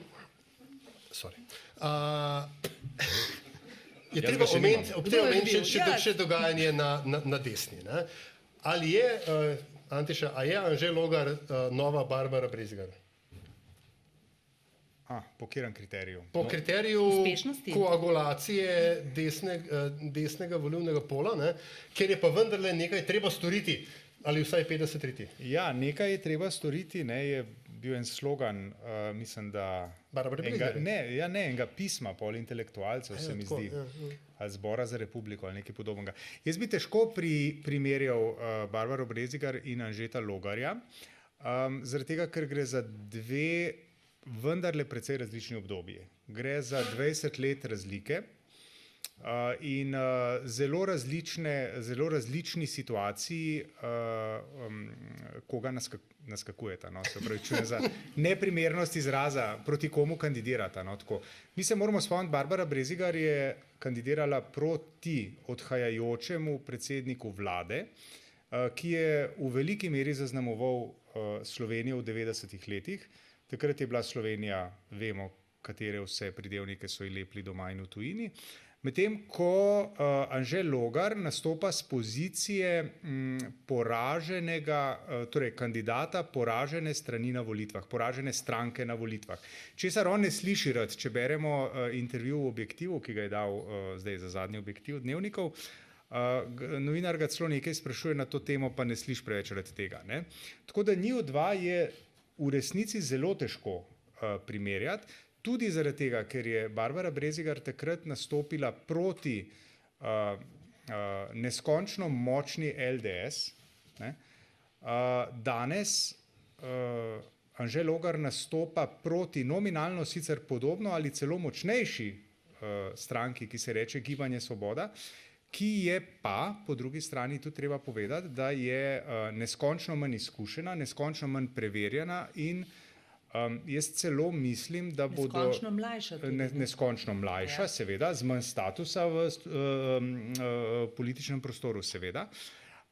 sorry. Uh, je Jaz treba omeniti, ob tem omeniti še, še, Ja. še dogajanje na, na, na desni. Ne. Ali je, uh, Antiša, a je Anže Logar uh, nova Barbara Brezgar? A, po katerem kriteriju? Po kriteriju Uspešnosti. koagulacije desne, eh, desnega volivnega pola, ne, ker je pa vendarle nekaj treba storiti, ali vsaj 50 riti. Ja, nekaj je treba storiti, ne, je bil en slogan, uh, mislim, da. Enega, ne, ja, ne, enega pisma, pol intelektualcev, Ja, se mi tako, zdi. ja, ja. Ali zbora za republiko ali nekaj podobnega. Jaz bi težko pri, primerjal uh, Barbaro Brezigar in Anžeta Logarja, um, zaradi tega, ker gre za dve vendarle precej različni obdobji. Gre za 20 let razlike. Uh, in uh, zelo, različne, zelo različni situaciji, uh, um, koga naskak, naskakujeta. No? Se pravi, čujem za neprimernost izraza, proti komu kandidirata. No? Tako. Mi se moramo spomniti, Barbara Brezigar je kandidirala proti odhajajočemu predsedniku vlade, uh, ki je v veliki meri zaznamoval uh, Slovenijo v 90-ih letih. Takrat je bila Slovenija, vemo, katere vse pridevnike so lepili doma in v tujini. Medtem ko uh, Anžel Logar nastopa z pozicije m, poraženega, uh, torej kandidata poražene strani na volitvah, poražene stranke na volitvah. Česar on ne sliši rad, če beremo uh, intervju v objektivu, ki ga je dal uh, zdaj za zadnji objektiv dnevnikov. Uh, novinar ga celo nekaj sprašuje na to temo, pa ne sliši preveč rad tega. Ne? Tako da njiju dva je v resnici zelo težko uh, primerjati, tudi zaradi tega, ker je Barbara Brezigar takrat nastopila proti uh, uh, neskončno močni LDS. Ne? Uh, danes uh, Anžel Logar nastopa proti nominalno sicer podobno ali celo močnejši uh, stranki, ki se reče Gibanje Svoboda, ki je pa, po drugi strani, tudi treba povedati, da je uh, neskončno manj izkušena, neskončno manj preverjena in um, jaz celo mislim, da bodo. Neskončno mlajša tudi, ne? neskončno mlajša, ja. seveda, z manj statusa v uh, uh, političnem prostoru, seveda.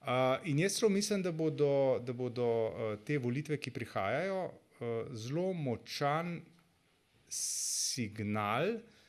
Uh, in jaz celo mislim, da bodo, da bodo uh, te volitve, ki prihajajo, uh, zelo močan signal uh,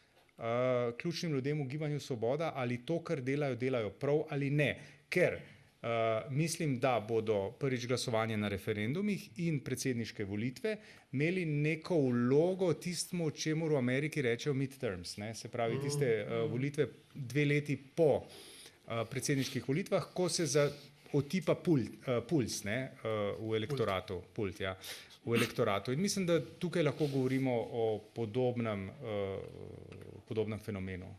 ključnim ljudem v gibanju Svoboda, ali to, kar delajo, delajo prav ali ne. Ker uh, mislim, da bodo prvič glasovanje na referendumih in predsedniške volitve imeli neko vlogo tistemu, čemu v Ameriki rečejo midterms, ne? se pravi tiste uh, volitve dve leti po uh, predsedniških volitvah, ko se za otipa pult, uh, puls ne, uh, v elektoratu. Pult, ja, v elektoratu. In mislim, da tukaj lahko govorimo o podobnem, uh, podobnem fenomenu.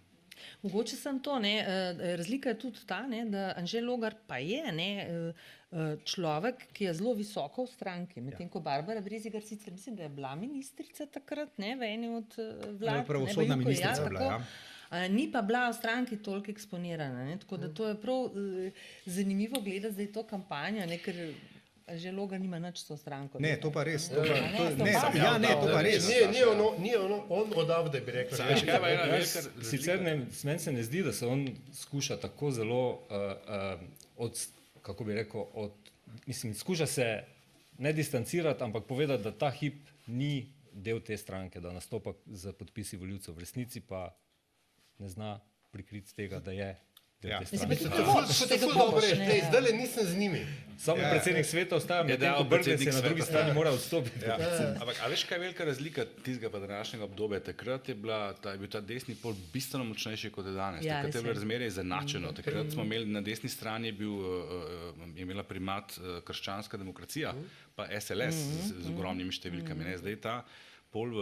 Mogoče sem to, ne, eh, razlika je tudi ta, ne, da Anžel Logar pa je ne, eh, eh, človek, ki je zelo visoko v stranki, medtem ko Barbara Brezigar sicer mislim, da je bila ministrica takrat, ne, v eni od vlad. Ne, pravosodna ne, Bajuko, ministrica bila, tako. ja. Ni pa bila v stranki toliko eksponirana. Ne? Tako da to je prav zanimivo gledati zdaj to kampanjo, ne? ker že loga nima nič s to stranko. Ne, to pa res. To Ne, pa, ne, to, to ne, pa- ja, ne, to pa res. Ni, ni, ono, ni ono, on odavde, bi rekel. Kaj pa je ena velika Sicer ne, meni se ne zdi, da se on skuša tako zelo, uh, uh, od, kako bi rekel, od, mislim, skuša se ne distancirati, ampak povedati, da ta hip ni del te stranke, da nastopa z podpisi voljivcev. V resnici pa ne zna prikriti tega, da je. Ja. te Mislim, stranke. da to ful- to ful dobro reči. Glej, Zdajle nisem z njimi. Samo Ja. predsednik sveta ostaja, ko Brglez je predsednik na drugi strani mora odstopiti. Ja. Ampak, a veš, kaj je velika razlika tistega pa današnjega obdobja? Takrat je, bila, ta, je bil ta desni pol bistveno močnejši kot je danes. Ja, Takrat je bilo je. razmerje izenačeno. Mm. Takrat smo imeli na desni strani bil, uh, uh, je imela primat uh, krščanska demokracija, pa SLS z, z ogromnimi številkami. Ne? Zdaj ta pol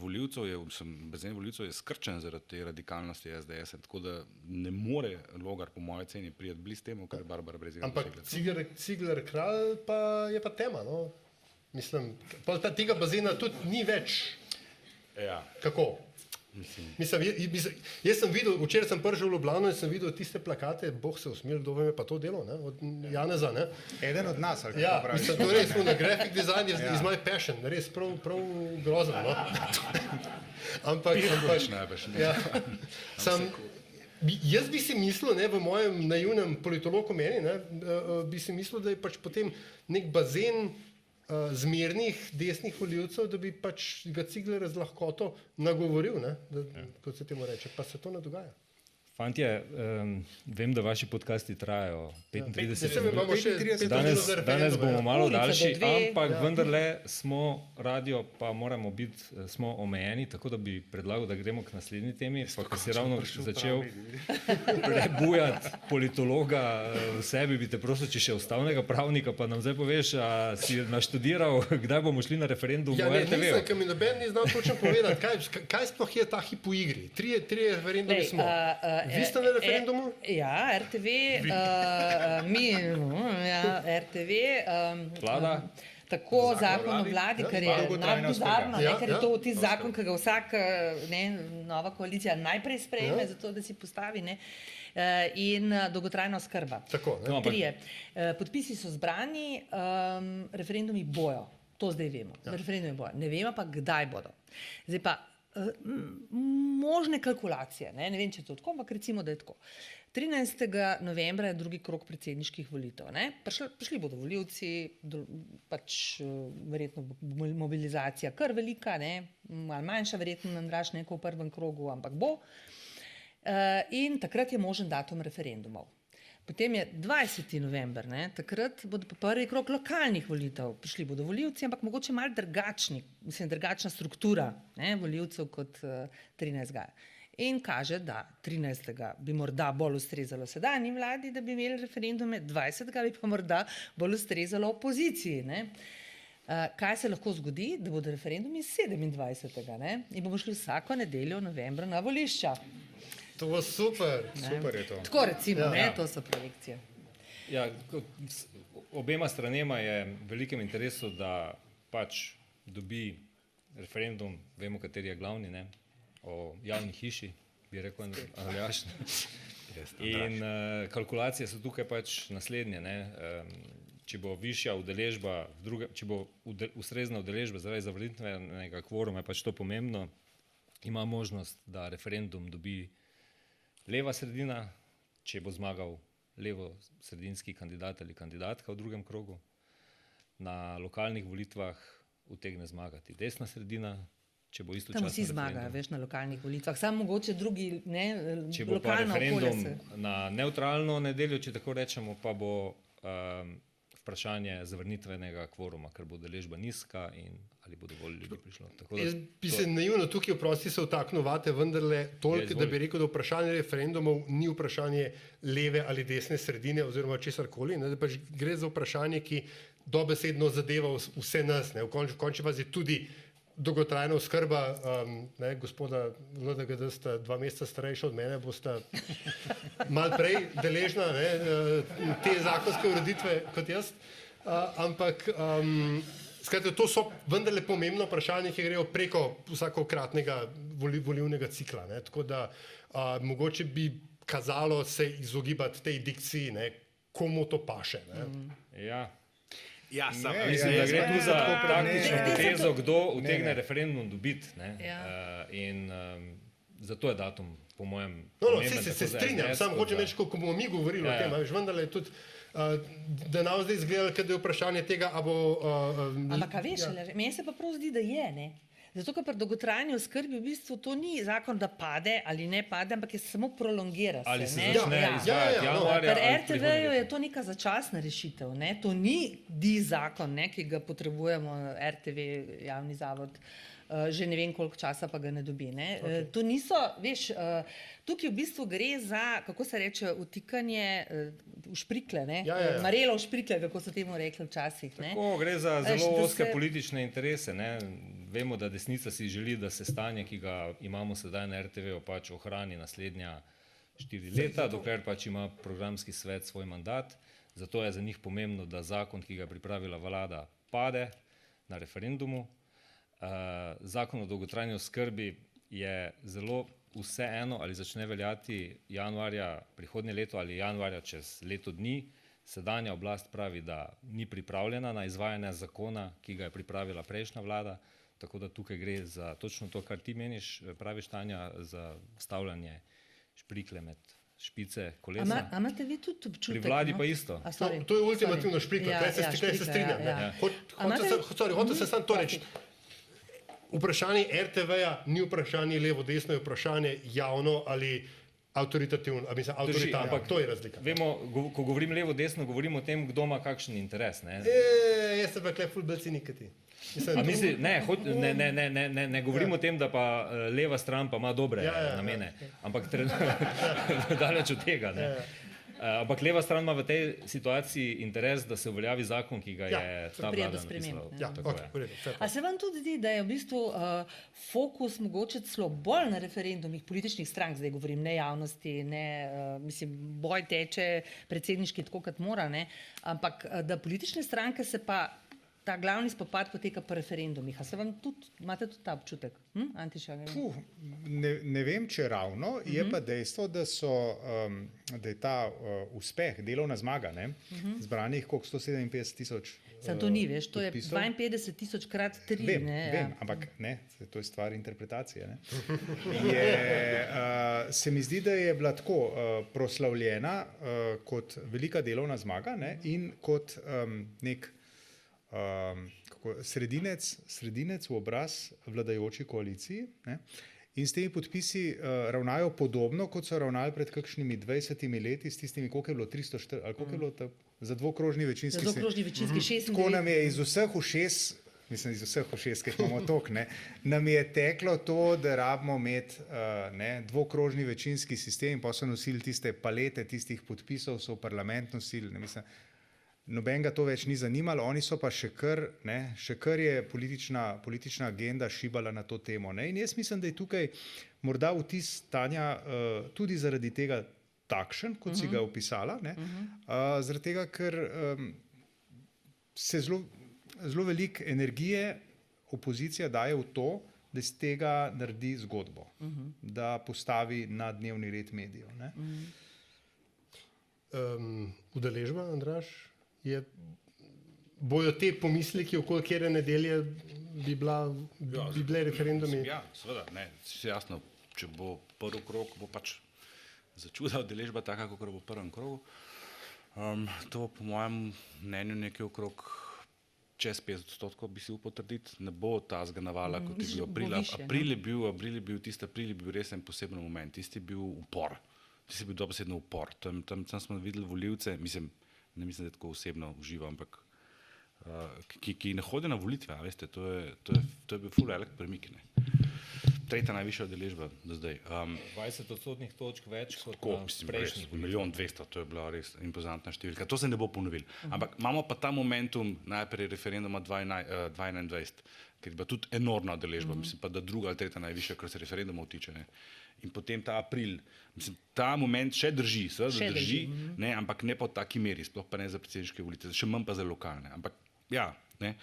voljivcev je, sem, bazen voljivcev je skrčen zaradi te radikalnosti SDS, tako da ne more logar po moje ceni prijeti blizu temu, kar je Barbara Brezigar Ampak. Cigler, Cigler kralj pa je pa tema. No? Mislim, pa tega bazena tudi ni več. Ja. Kako? Mislim, mislim, jaz sem videl, včeraj sem prišel v Ljubljano in sem videl tiste plakate, Bog se usmil, kdo vam je pa to delo, ne? od Janeza. Ne? Eden od nas, ali Ja, praviš? mislim, to res, na graphic design je Ja. ja. my passion, res prav, prav grozen. No? (laughs) Ampak, ampak najbrž ne. ja, (laughs) sem, jaz bi si mislil, ne, v mojem naivnem politologu meni, ne, eh, bi si mislil, da je pač potem nek bazen uh, zmernih desnih voljivcev, da bi pač ga Cigler z lahkoto nagovoril, ne, da, kot se temu reče, pa se to ne dogaja. Fantje, um, vem, da vaši podcasti trajajo 35 Ja, saj imamo še 35 Danes, minut za referendum, danes bomo ja. malo Urica daljši, dve. ampak Ja. vendarle smo radio, pa moramo biti eh, smo omejeni, tako da bi predlagal, da gremo k naslednji temi. Pa, ko si ravno začel prebujati politologa eh, v sebi, bi te prosil, če še ustavnega pravnika, pa nam zdaj poveš, a si naštudiral, (laughs) kdaj bomo šli na referendum Ja, v ne, RTV. nisem, ker mi noben ni znal točno povedati, kaj, kaj sploh je ta hip v igri. Trije, trije referendumi smo. a, a, Vi ste na referendumu? E, ja, RTV, uh, mi, no, ja, RTV. Um, Vlada? Tako Zakon zakon o vladi? kar je najbizarno, ja, ker je Ja, to ja. tisti zakon, ki ga vsak, eh, ne, nova koalicija najprej sprejme, Ja. zato da si postavi. Ne. Eh, In eh, dolgotrajna oskrba. Tako, ne. No, Trije. Eh, Podpisi so zbrani, um, referendumi bojo. To zdaj vemo. Ja. Referendumi bojo. Ne vemo pa, kdaj bodo. Zdaj pa eh, možne kalkulacije. Ne, ne vem, če je to tako, ampak recimo, da je tako. 13. novembra je drugi krok predsedniških volitev. Prišli, prišli bodo volivci, do, pač verjetno bo mo- mobilizacija kar velika, ne, malo manjša, verjetno Andraš neko v prvem krogu, ampak bo. Eh, in takrat je možen datum referendumov. Potem je 20. november, ne, takrat bodo prvi krok lokalnih volitev. Prišli bodo volivci, ampak mogoče malo drugačni, mislim, drugačna struktura ne, volivcev kot uh, 13. In kaže, da 13. bi morda bolj ustrezalo sedanji vladi, da bi imeli referendume, 20. bi pa morda bolj ustrezalo opoziciji. Ne. Uh, kaj se lahko zgodi, da bodo referendumi 27. Ne? in bomo šli vsako nedeljo novembra na volišča. To bo super. Super je to. Tako recimo, Ja. ne, to so projekcije. Ja, obema stranema je v velikem interesu, da pač dobi referendum, vemo, kateri je glavni, ne, o javni hiši, bi rekel Aljaš. In uh, kalkulacije so tukaj pač naslednje. Ne, um, če bo višja udeležba, v druge, če bo ude, ustrezna udeležba zaradi zavrnitvenega kvoruma, je pač to pomembno, ima možnost, da referendum dobi leva sredina, če bo zmagal levo-sredinski kandidat ali kandidatka v drugem krogu. Na lokalnih volitvah utegne zmagati desna sredina, če bo Tam istočasno. vsi zmagajo, referendum. veš, na lokalnih volitvah, samo mogoče drugi, ne, Če bo pa okolja referendum se. na neutralno nedeljo, če tako rečemo, pa bo um, vprašanje zavrnitvenega kvoruma, ker bo deležba nizka in ali bo dovolj ljudi prišlo. Tako da Jaz bi to- se naivno tukaj vprosti se vtaknil vate, vendarle Ja, toliko, da izvoli. bi rekel, da vprašanje referendumov ni vprašanje leve ali desne sredine oziroma česar koli, da pač gre za vprašanje, ki dobesedno zadeva vs- vse nas. Ne. V končni, v končni fazi tudi dolgotrajna oskrba, um, ne, gospoda LDGD sta dva meseca starejša od mene, bosta (laughs) mal prej deležna ne, eh, te zakonske ureditve kot jaz. Uh, ampak um, skratka, to so vendarle pomembno vprašanje, ki grejo preko vsakokratnega voli, volivnega cikla. Ne. Tako da uh, mogoče bi kazalo se izogibati tej dikciji, ne, komu to paše. Ne. Ja. Ja, sam, Ne, ne, mislim, da gre tu za taktično potezo, to- kdo Ne, utegne ne. referendum dobiti. ne. Ja. Eh, In um, zato je datum, po mojem, No, no, pomemben se, se, se strinjam, samo hočem reči, ko bomo mi govorili Ja, o ja. tem, a veš, vendarle je tudi, uh, da nam zdaj izgledalo, da je vprašanje tega, a bo... Uh, Ampak, a veš, ja. meni se pa prav zdi, da je. Ne? Zato, ker pri dolgotrajni oskrbi v bistvu to ni zakon, da pade ali ne pade, ampak je samo prolongira. Ali se ne. začne Ja. izvajati ja, no. januarja Pri ali RTV-ju je to neka začasna rešitev. Ne? To ni di zakon, ne, ki ga potrebujemo, RTV, javni zavod. Uh, že ne vem, koliko časa pa ga ne dobi. Ne? Okay. Uh, to niso, veš, uh, tukaj v bistvu gre za, kako se reče, utikanje v šprikle, ne? Ja, ja, ja. marelo v šprikle, kako so temu rekli včasih. ne. Tako, gre za zelo da oske se- politične interese. Ne? Vemo, da desnica si želi, da se stanje, ki ga imamo sedaj na RTV, pač ohrani naslednja štiri leta, dokler pač ima programski svet svoj mandat. Zato je za njih pomembno, da zakon, ki ga je pripravila vlada, pade na referendumu. Uh, zakon o dolgotrajni oskrbi je zelo vseeno, ali začne veljati januarja prihodnje leto ali januarja čez leto dni. Sedanja oblast pravi, da ni pripravljena na izvajanje zakona, ki ga je pripravila prejšnja vlada, tako da tukaj gre za točno to, kar ti meniš, eh, praviš Tanja, za stavljanje šprikle med špice kolesa. Ama, a imate vi tudi občutek? Pri vladi no? pa isto. A, sorry, No, to je ultimativno sorry. šprikla, Ja, tukaj se, ja, se šprikla, strinjam. ja, ne. ja. Hot- A Hoče imate- se, sorry, hoče se samo to reči. Vprašanje RTV-ja ni vprašanje levo-desno, je vprašanje javno ali avtoritativno, a mislim, Drži, avtoritarno. ampak To je razlika. Vemo, go, ko govorim levo-desno, govorim o tem, kdo ima kakšen interes. Ne? E, jaz sem pa klep ful bolj cinik kot ti. Mislim, A to- misli, ne, hot, ne, ne, ne, ne, ne, ne govorim Ja. o tem, da pa eh, leva stran pa ima dobre Ja, ja, ja. namene, ampak tren- (laughs) daleč od tega. Ne. Ja, ja. Eh, Ampak leva stran ima v tej situaciji interes, da se uveljavi zakon, ki ga Ja, je ta vlada ne. Ja, okay, A se vam tudi zdi, da je v bistvu uh, fokus mogoče celo bolj na referendumih političnih strank, zdaj govorim ne javnosti, ne, uh, mislim, boj teče predsedniški tako, kot mora, ne, ampak da politične stranke se pa ta glavni spopad poteka po referendumih. Se vam tudi, imate tudi ta občutek? Hm? Antiša, ne. Puh, ne, ne vem, če ravno, mm -hmm. je Mhm. pa dejstvo, da, so, um, da je ta uh, uspeh, delovna zmaga, ne, mm Mhm. -hmm. zbranih koliko 157 tisoč. Sam to ni, veš, to je podpisov. 52 tisoč krat 3. Vem, ne, vem ja. ampak ne, to je stvar interpretacije. Ne. (laughs) Je, uh, se mi zdi, da je bila tako uh, proslavljena uh, kot velika delovna zmaga ne, in kot um, nek um, kako, sredinec, sredinec v obraz vladajoči koaliciji. Ne. In s temi podpisi uh, ravnajo podobno, kot so ravnali pred kakšnimi 20 leti, s tistimi, koliko je bilo 304, ali koliko je bilo ta, za dvokrožni večinski Za dvokrožni večinski Mhm. 96. Tako nam je iz vseh ušes, mislim, iz vseh ušes, ki jih imamo tok, ne, nam je teklo to, da rabimo imeti uh, ne, dvokrožni večinski sistem, in pa so nosili tiste palete tistih podpisov, so v parlament nosili. Ne, mislim, Nobenega to več ni zanimalo, oni so pa še kar, ne, še kar je politična, politična agenda šibala na to temo. Ne. In jaz mislim, da je tukaj morda vtis stanja uh, tudi zaradi tega takšen, kot si Mhm. ga opisala. Ne, Mhm. uh, zaradi tega, ker um, se zelo, zelo veliko energije opozicija daje v to, da iz tega naredi zgodbo, Mhm. da postavi na dnevni red medijev. ne. Um, udeležba, Andraš, je, bojo te pomisleki, okoli kere nedelje bi, bila, bi, bi bile referendumi. Ja, seveda, ne, jasno. Če bo prvi krok, bo pač začuda udeležba taka, kot bo v prvem krogu. Um, to po mojem mnenju nekje okrog čez 50 odstotkov bi si upal trditi, ne bo ta zganavala, Mm, kot je bil april. no? April je bil, april je bil, tisti april je bil res en poseben moment, tisti je bil upor, tisti je bil dobesedno upor. Tam, tam, tam smo videli voljivce, mislim, ne mislim, da tako osebno uživam, ampak uh, ki, ki ne hodi na volitve. a Veste, to, je, to, je, to je bil full velik premik. Ne. Tretja najvišja udeležba do zdaj. Um, 20 odstotnih točk več kot Tako, mislim, prejšnjih res, milijon dvesto, to je bila res impozantna številka. To se ne bo ponovilo. Ampak imamo pa ta momentum najprej referenduma 2021, eh, 2021, ker je bila tudi enormna udeležba, mislim pa, da druga ali tretja najvišja, kar se referendumov tiče. Ne. In potem ta april, mislim, ta moment še drži, seveda Še da drži, drži, ne, ampak ne po taki meri, sploh pa ne za predsedniške volitve, še manj pa za lokalne. Ampak ja, ne.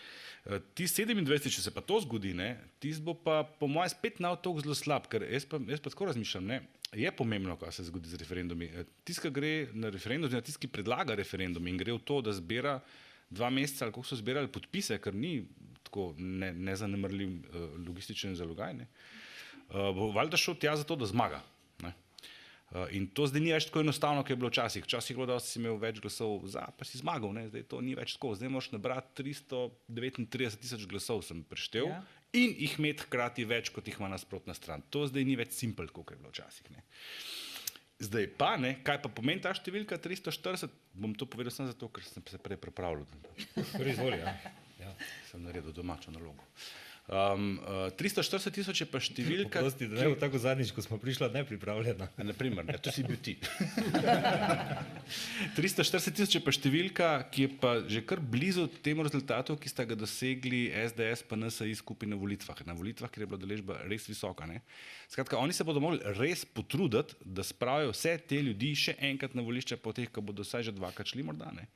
Eh, Ti 27, če se pa to zgodi, ne, tisti bo pa po mojem spet na otok zelo slab, ker jaz pa, jaz pa tako razmišljam, ne, je pomembno, kaj se zgodi z referendumi. Eh, Tisti, ki gre na referendum, oziroma tisti, ki predlaga referendum in gre v to, da zbira dva meseca ali koliko so zbirali podpise, ker ni tako ne, nezanemrljiv uh, logističen zalogaj, ne, uh, bo valjda šel tja zato, da zmaga. Ne. Uh, in to zdaj ni več tako enostavno, kot je bilo včasih. Včasih je bilo, da si imel več glasov za, pa si zmagal, ne? zdaj to ni več tako. Zdaj moraš nabrati 339 tisoč glasov, sem preštel, Ja. in jih imeti hkrati več, kot jih ima nasprotna stran. To zdaj ni več simpel, kot je bilo včasih. Ne? Zdaj pa, ne, kaj pa pomeni ta številka 340, bom to povedal samo zato, ker sem se prej pripravljal. Prvi izvoli, ja. ja. Sem naredil domačo nalogo. Um, uh, 340 tisoč je pa številka. Prosti, da ne bo tako zadnjič, ko smo prišli nepripravljena. Naprimer, ne, to si bil ti. (laughs) 340 tisoč je pa številka, ki je pa že kar blizu temu rezultatu, ki sta ga dosegli SDS pa NSI skupaj na volitvah. Na volitvah, kjer je bila deležba res visoka. Ne. Skratka, oni se bodo morali res potruditi, da spravijo vse te ljudi še enkrat na volišče, po teh, ki bodo vsaj že dvakrat šli morda. Ne.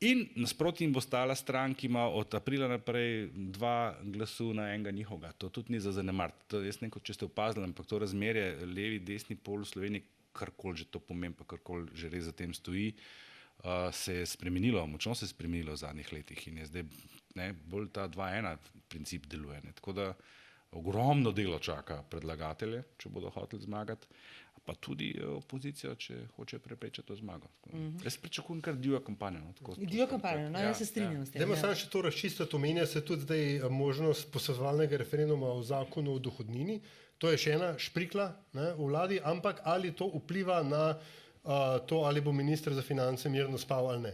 In nasproti jim bo stala stran, ki ima od aprila naprej dva glasu na enega njihovega. To tudi ni za zanemariti. Jaz ne vem, če ste opazili, ampak to razmerje levi, desni pol v Sloveniji, karkoli že to pomeni, pa karkoli že res za tem stoji, uh, se je spremenilo, močno se je spremenilo v zadnjih letih in je zdaj ne, bolj ta 2-1 princip deluje. Ne. Tako da ogromno delo čaka predlagatelje, če bodo hoteli zmagati, pa tudi eh, opozicijo, če hoče preprečiti to zmago. Da Mhm. Jaz pričakujem kar divjo kampanjo. No, tako- Divjo kampanjo, no, Ja, jaz se strinjam s tem. Dajmo ja. samo še to razčistiti. Omenja se tudi zdaj eh, možnost posvetovalnega referenduma o zakonu o dohodnini. To je še ena šprikla ne, v vladi, ampak ali to vpliva na uh, to, ali bo ministr za finance mirno spal ali ne.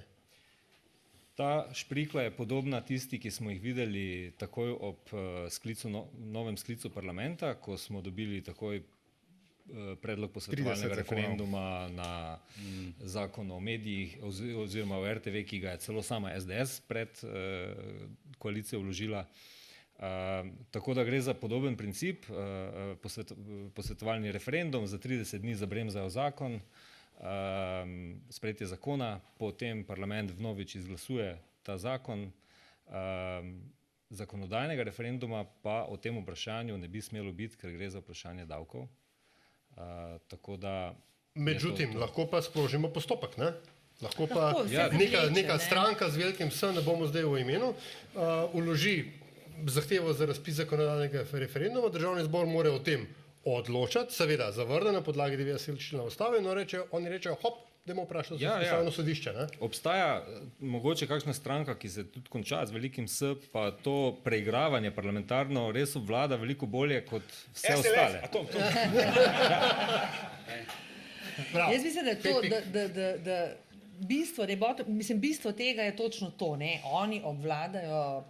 Ta šprikla je podobna tisti, ki smo jih videli takoj ob uh, sklicu, no, novem sklicu parlamenta, ko smo dobili takoj uh, predlog 30 posvetovalnega referenduma na mm. zakon o medijih ozi- oziroma o RTV, ki ga je celo sama SDS pred uh, koalicijo vložila. Uh, tako da gre za podoben princip, uh, posvet, posvetovalni referendum, za 30 dni zabremzajo zakon, um, sprejetje zakona, potem parlament vnovič izglasuje ta zakon. Um, zakonodajnega referenduma pa o tem vprašanju ne bi smelo biti, ker gre za vprašanje davkov. Uh, tako da je to Međutim, to. lahko pa sprožimo postopek. Ne? Lahko pa Lahko, ja, neka, vleče, neka ne. stranka z velikim S, ne bomo zdaj v imenu, uh, uloži zahtevo za razpis zakonodajnega referenduma, državni zbor mora o tem odločati, seveda zavrne na podlagi 90 člena ustave, no reče, oni rečejo, hop, dajmo vprašati Ja, ja, ja. ustavno sodišče. Ne? Obstaja eh, mogoče kakšna stranka, ki se tudi konča z velikim S, pa to preigravanje parlamentarno res obvlada veliko bolje kot vse SLS, ostale. a to- to- (laughs) Bravo. Jaz mislim, da je to, da, da, da, da bistvo, debot, mislim, bistvo tega je točno to. Ne? Oni obvladajo uh,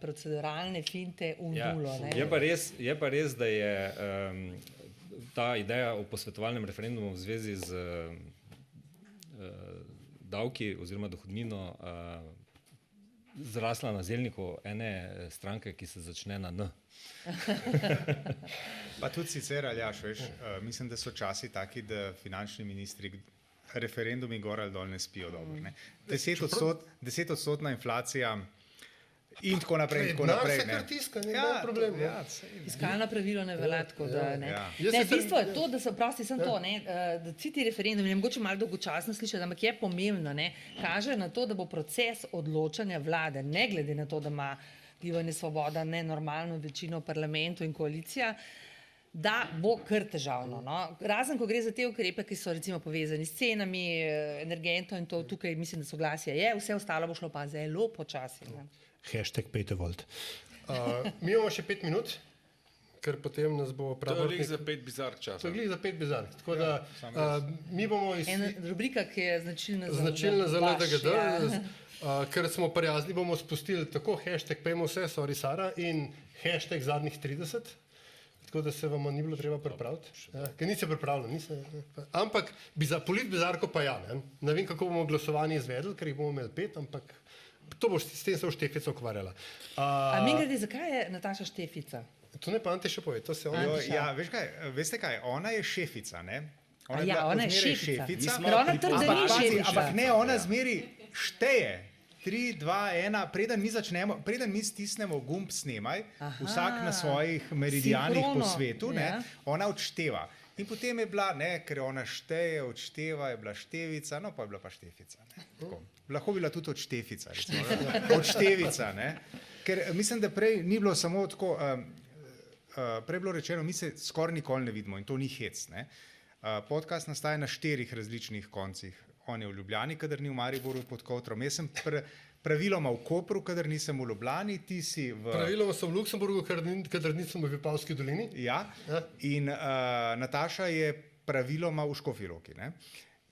proceduralne finte v Ja. nulo. ne. Je, pa res, je pa res, da je um, ta ideja o posvetovalnem referendumu v zvezi z uh, davki oziroma dohodnino uh, zrasla na zelniku ene eh, stranke, ki se začne na N. (laughs) Pa tudi sicer, Aljaš, veš, uh, mislim, da so časi taki, da finančni ministri referendumi gor ali dol ne spijo dobro. Ne. Deset, odstot, deset odstotna inflacija in tako naprej. In tako naprej se kar tiska, ni Ja, problem. ja, sej, ne. Fiskalna pravila ne velja tako, da ja, ne. ja. Ne bistvo je to, da so prosti, sem Ja. to, ne, eh, da vsi ti referendumi, ne mogoče malo dolgočasno slišati, ampak je pomembno, ne, kaže na to, da bo proces odločanja vlade, ne glede na to, da ima gibanje svoboda nenormalno večino v parlamentu in koalicija, da bo kar težavno. No? Razen, ko gre za te ukrepe, ki so recimo povezani s cenami, eh, energentov in to, tukaj mislim, da soglasje je, vse ostalo bo šlo pa zelo počasi. Ne? Hashtag 5 volt. Uh, mi imamo še pet minut, ker potem nas bo To je za pet bizar časa. To je za pet bizar. Tako da uh, mi bomo iz, Ena rubrika, ki je značilna za, značilna za LDGD. ja. Ja. Uh, ker smo prijazni, bomo spustili tako hashtag pejmo vse, sorry Sara, in hashtag zadnjih 30. Tako da se vam ni bilo treba pripraviti. Ja, ker nisi pripravljen. Nisi, ne. ampak biza, polit bizarko pa ja. Ne. ne vem, kako bomo glasovanje izvedli, ker jih bomo imeli pet, ampak to boš s tem se v Štefico ukvarjala. A mi grede, zakaj je Nataša Štefica? To ne pa Ante še pove, to se on. Jo, ja, veš kaj, veste kaj, ona je šefica, ne? A je ja, bila ona je odmeraj šefica. Ker ona trdi, da ni šefica. Ampak ne, ona zmeri šteje. 3, 2, 1, preden mi začnemo, preden mi stisnemo gumb snemaj, Aha. vsak na svojih meridijanih po Sinhrono, svetu, ne, ja. ona odšteva. In potem je bila, ne, ker ona šteje, odšteva, je bila števica, no pa je bila pa štefica. Lahko bi bila tudi odštefica, recimo, (laughs) odštevica. Ne. Ker eh, mislim, da prej ni bilo samo tako, um, uh, prej bilo rečeno, mi se skoraj nikoli ne vidimo in to ni hec. Ne. Uh, podcast nastaja na štirih različnih koncih. On je v Ljubljani, kadar ni v Mariboru pod Kotrom. Jaz sem pr praviloma v Kopru, kadar nisem v Ljubljani, ti si v. Praviloma sem v Luksemburgu, kadar nisem v Vipavski dolini. Ja. In uh, Nataša je praviloma v Škofiloki. Ne?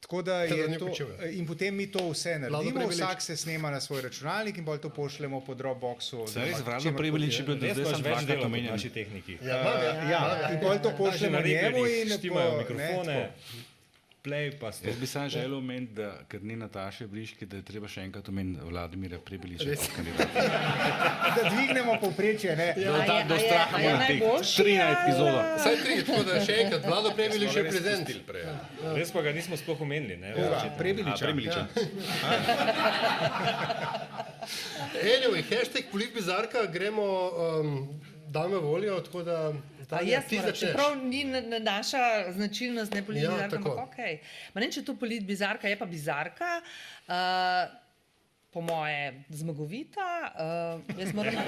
Tako da je to, Kočevja. in potem mi to vse naredimo, vsak se snema na svoj računalnik in bolj to pošljemo po Dropboxu. Se res, oziroma Vlado čemurkoli. Prebelič je bil do Res zdaj imaš samo več dvakrat dela kot omenjen. naši tehniki. Ja, ja, in bolj to pošljemo Na njemu in štimajo ne, mikrofone, tako. Play pa ste. Jaz bi samo želel omeniti, da ker ni Nataše Briški, da je treba še enkrat omeniti Vladimira Prebeliča. (laughs) Da dvignemo povprečje. Ne? Do ta- do straha a je mora teh najboljši, 13 ali- epizoda. Vsaj tri, tako da še enkrat, Vlado Prebelič je prezent. Res pa ga nismo sploh omenili. Ne? Očitno. Prebeliča? Prebeliča. (laughs) Anyway, hashtag politbizarka, gremo, um, dame volijo, tako da A Tanja, jaz ti moram, začneš. čeprav ni na, na naša značilnost, ne Ja, politbizarka, tako. ampak ok. Ma ne, če je to politbizarka, je pa bizarka. Uh, Po moje zmagovita, uh, jaz moram (laughs)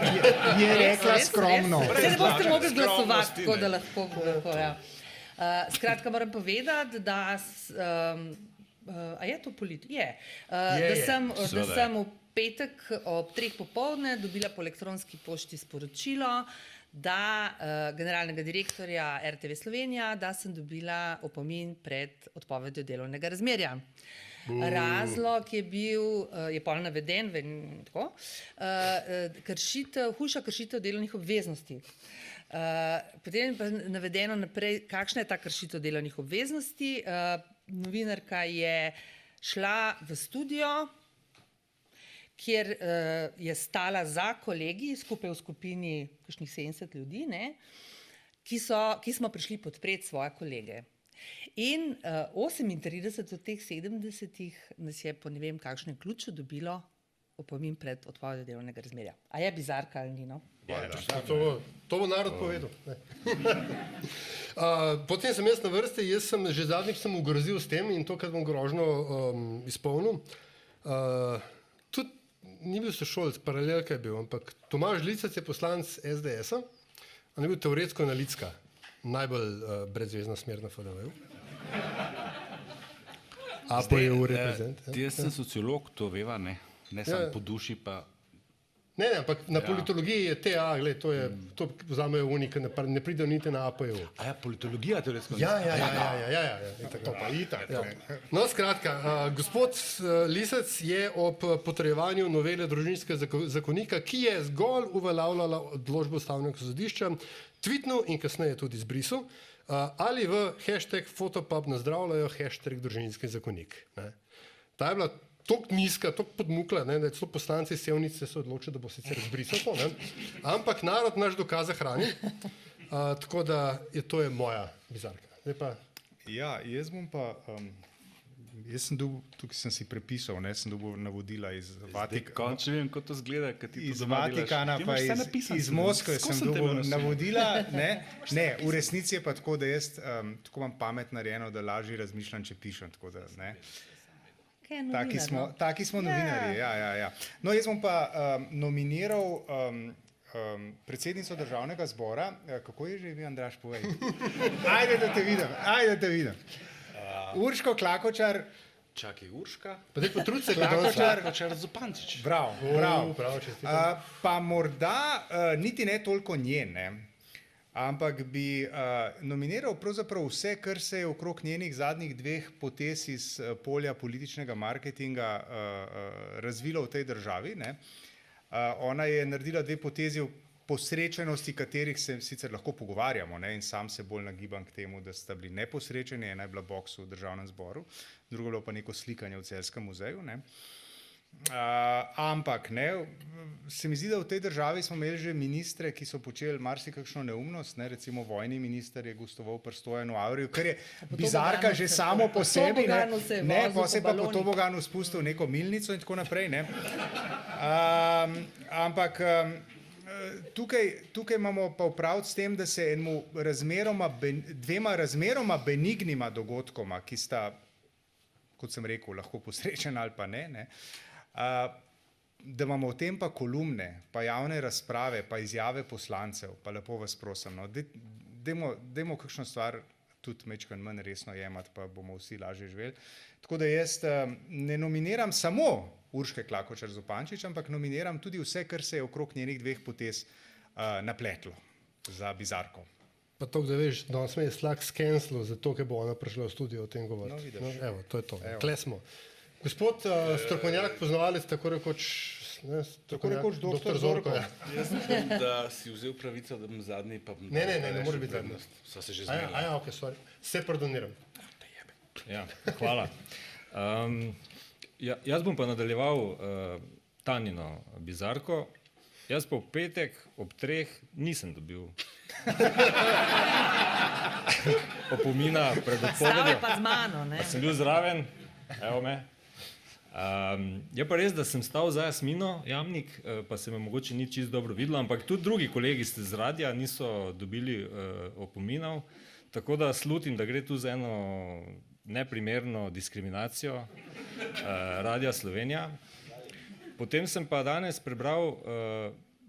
Je- je rekla skromno. Se ne boste mogli glasovati, tako da lahko. lahko ja. uh, skratka, moram povedati, da. Um, uh, a je to politika? Je. Uh, Je, da, je. sem, da je. sem v petek ob treh popovdne dobila po elektronski pošti sporočilo, da uh, generalnega direktorja RTV Slovenija, da sem dobila opomin pred odpovedjo delovnega razmerja. Bu. Razlog je bil, uh, je pol naveden, ven, tako, uh, uh, kršitev, hujša kršitev delovnih obveznosti. Uh, potem je pa navedeno naprej, kakšna je ta kršitev delovnih obveznosti. Uh, novinarka je šla v studio, kjer uh, je stala za kolegi, skupaj v skupini kakšnih 70 ljudi, ne, ki, so, ki smo prišli podpreti svoje kolege. In uh, 38 od teh 70 nas je po ne vem kakšnem ključu dobilo opomin pred odpovedjo delovnega razmerja. A je bizarka ali ni? No? Ja, to, bo- to bo narod povedal. ne. (laughs) Uh, potem sem jaz na vrsti, jaz sem že zadnjič sem ogrozil s tem in to, kar bom grožno um, izpolnil. Uh, ni bil sošolc, paralelka je bil, ampak Tomaž Licac je poslanc SDS-a, on je bil teoretsko analitska, najbolj uh, brezvezna smer na FDV. APU reprezent. ja. Ti jaz sem sociolog, to veva, ne, ne Ja. samo po duši, pa Ne, ne, ampak na Ja. politologiji je TA, gled, to, je, to vzamejo unike, ne, ne pridejo niti na APU. A ja, politologija teoretsko. Ja, ja, ja, ja, ja, ja, ja, itak, To pa itak, Ja. No, skratka, uh, gospod Lisec je ob potrjevanju novele družinskega zako- zakonika, ki je zgolj uveljavljala odločbo ustavnega sodišča, tvitnil in kasneje tudi zbrisal, uh, ali v hashtag fotopub nazdravljajo hashtag družinski zakonik. Ne. Ta je bila tako nizka, tako podmukla, ne, da celo poslanci Sevnice se odločili, da bo sicer zbrisal to, ne. ampak narod naš dokaze hrani, uh, tako da je to je moja bizarka. Zdaj pa Ja, jaz bom pa. Um, jaz sem dobil, tukaj sem si prepisal, ne, sem dobil navodila iz Vatikana. končno vem, kako to zgleda, kad ti to Iz. Vatikana, Ti pa iz, napisano, iz Moskve sem sem dobil navodila. Ne, (laughs) ne, v resnici je pa tako, da jaz um, tako imam pamet narejeno, da lažje razmišljam, če pišem. tako Da, ne. Kaj je Taki smo, taki smo Ja. novinarji. Ja, ja, ja. No, jaz bom pa um, nominiral um, um, predsednico državnega zbora. Eh, Kako je že vi, Andraš, povej? (laughs) Ajde, da te vidim, ajde, da te vidim. Urško Klakočar. Čakaj, Urška. Pa zdaj potrudi se, da Klakočar. Klakočar Zupancič. Bravo, bravo. bravo, čestitam. Uh, pa morda uh, niti ne toliko njen. Ampak bi uh, nominiral pravzaprav vse, kar se je okrog njenih zadnjih dveh potez iz uh, polja političnega marketinga uh, uh, razvilo v tej državi. Ne. Uh, ona je naredila dve potezi, v posrečenosti katerih se sicer lahko pogovarjamo ne, in sam se bolj nagibam k temu, da sta bili neposrečeni, ena je bila boks v državnem zboru, drugo je bilo pa neko slikanje v celskem muzeju. Ne. Uh, ampak ne, se mi zdi, da v tej državi smo imeli že ministre, ki so počeli marsikakšno neumnost, ne, recimo vojni minister je gostoval prstojeno Avriju, kar je bizarka že samo po sebi, ne, ne pa se pa po toboganu spustil neko milnico in tako naprej. Ne. Um, ampak um, tukaj, tukaj imamo pa upraviti s tem, da se enemu razmeroma, ben, dvema razmeroma benignima dogodkoma, ki sta, kot sem rekel, lahko posrečena ali pa ne, ne uh, da imamo v tem pa kolumne, pa javne razprave, pa izjave poslancev, pa lepo vas prosim, no, dajmo kakšno stvar tudi mečkan manj resno jemati, pa bomo vsi lažje živeli. Tako da jaz uh, ne nominiram samo Urške Klakočar Zupančič, ampak nominiram tudi vse, kar se je okrog njenih dveh potez uh, napletlo za bizarko. Pa to, da veš, da smo je slak skenslo, zato ker bo ona prišla v studio o tem govoriti. No, no, evo, to je to. Kle smo. Gospod uh, strokovnjak, poznavalec, tako rekoč, ne, tako rekoč doktor Zorko. Ja. Jaz mislim, da si vzel pravico, da bom zadnji, pa bom Ne, ne, ne, ne more biti zadnji. Sva se že Aja, zmenila. aja, ok, sorry. Se pardoniram. Ja, hvala. Um, ja, jaz bom pa nadaljeval uh, Tanino bizarko. Jaz pa v petek ob treh nisem dobil (laughs) opomina pred Stal je odpovedjo. pa z mano, ne? Pa sem bil zraven, evo me. Um, je pa res, da sem stal za Jasmino, jamnik, eh, pa se me mogoče ni čisto dobro videlo, ampak tudi drugi kolegi ste z radija niso dobili uh, opominov, tako da slutim, da gre tu za eno neprimerno diskriminacijo uh, Radia Slovenija. Potem sem pa danes prebral uh,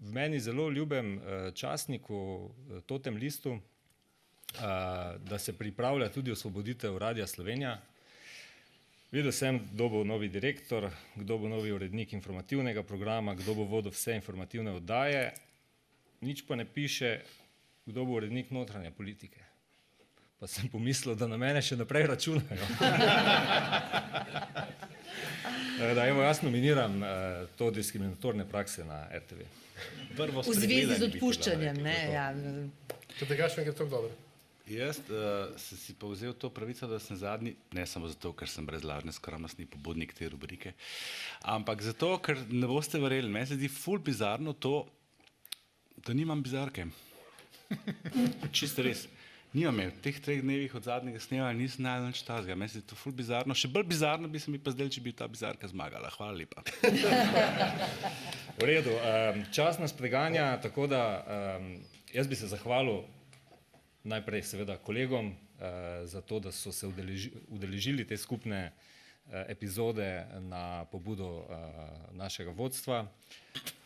v meni zelo ljubem uh, časniku, uh, Totem listu, uh, da se pripravlja tudi osvoboditev Radia Slovenija. Videl sem, kdo bo novi direktor, kdo bo novi urednik informativnega programa, kdo bo vodil vse informativne oddaje, nič pa ne piše, kdo bo urednik notranje politike. Pa sem pomislil, da na mene še naprej računajo. (laughs) Da, evo, jaz nominiram uh, to diskriminatorne prakse na RTV. Prvo V zvezi z odpuščanjem, ne? Ja. Če tega še enkrat tako dobro. Jaz uh, sem si pa vzel to pravico, da sem zadnji, ne samo zato, ker sem brez lažne skromnosti pobudnik te rubrike, ampak zato, ker ne boste verjeli, meni se zdi ful bizarno to, da nimam bizarke. (laughs) Čisto res. Nimam je, v teh treh dnevih od zadnjega snemanja nisem najdel nič tazga, meni se zdi to ful bizarno, še bolj bizarno bi se mi pa zdel, če bi ta bizarka zmagala. Hvala lepa. (laughs) V redu, um, čas nas preganja, tako da um, jaz bi se zahvalil najprej seveda kolegom uh, za to, da so se udeleži, udeležili te skupne uh, epizode na pobudo uh, našega vodstva.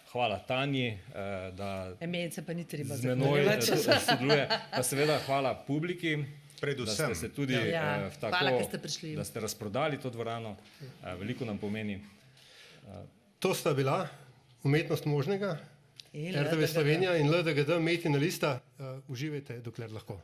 Hvala Tanji, uh, da Emence pa ni treba z menoj eh, sodeluje. Pa seveda hvala publiki, Predvsem. da ste se tudi Ja. eh, v tako, Hvala, ste da ste razprodali to dvorano. Eh, veliko nam pomeni. To sta bila umetnost možnega, RTV. Slovenija in LDGD, Metina lista. Uh, uživajte, dokler lahko.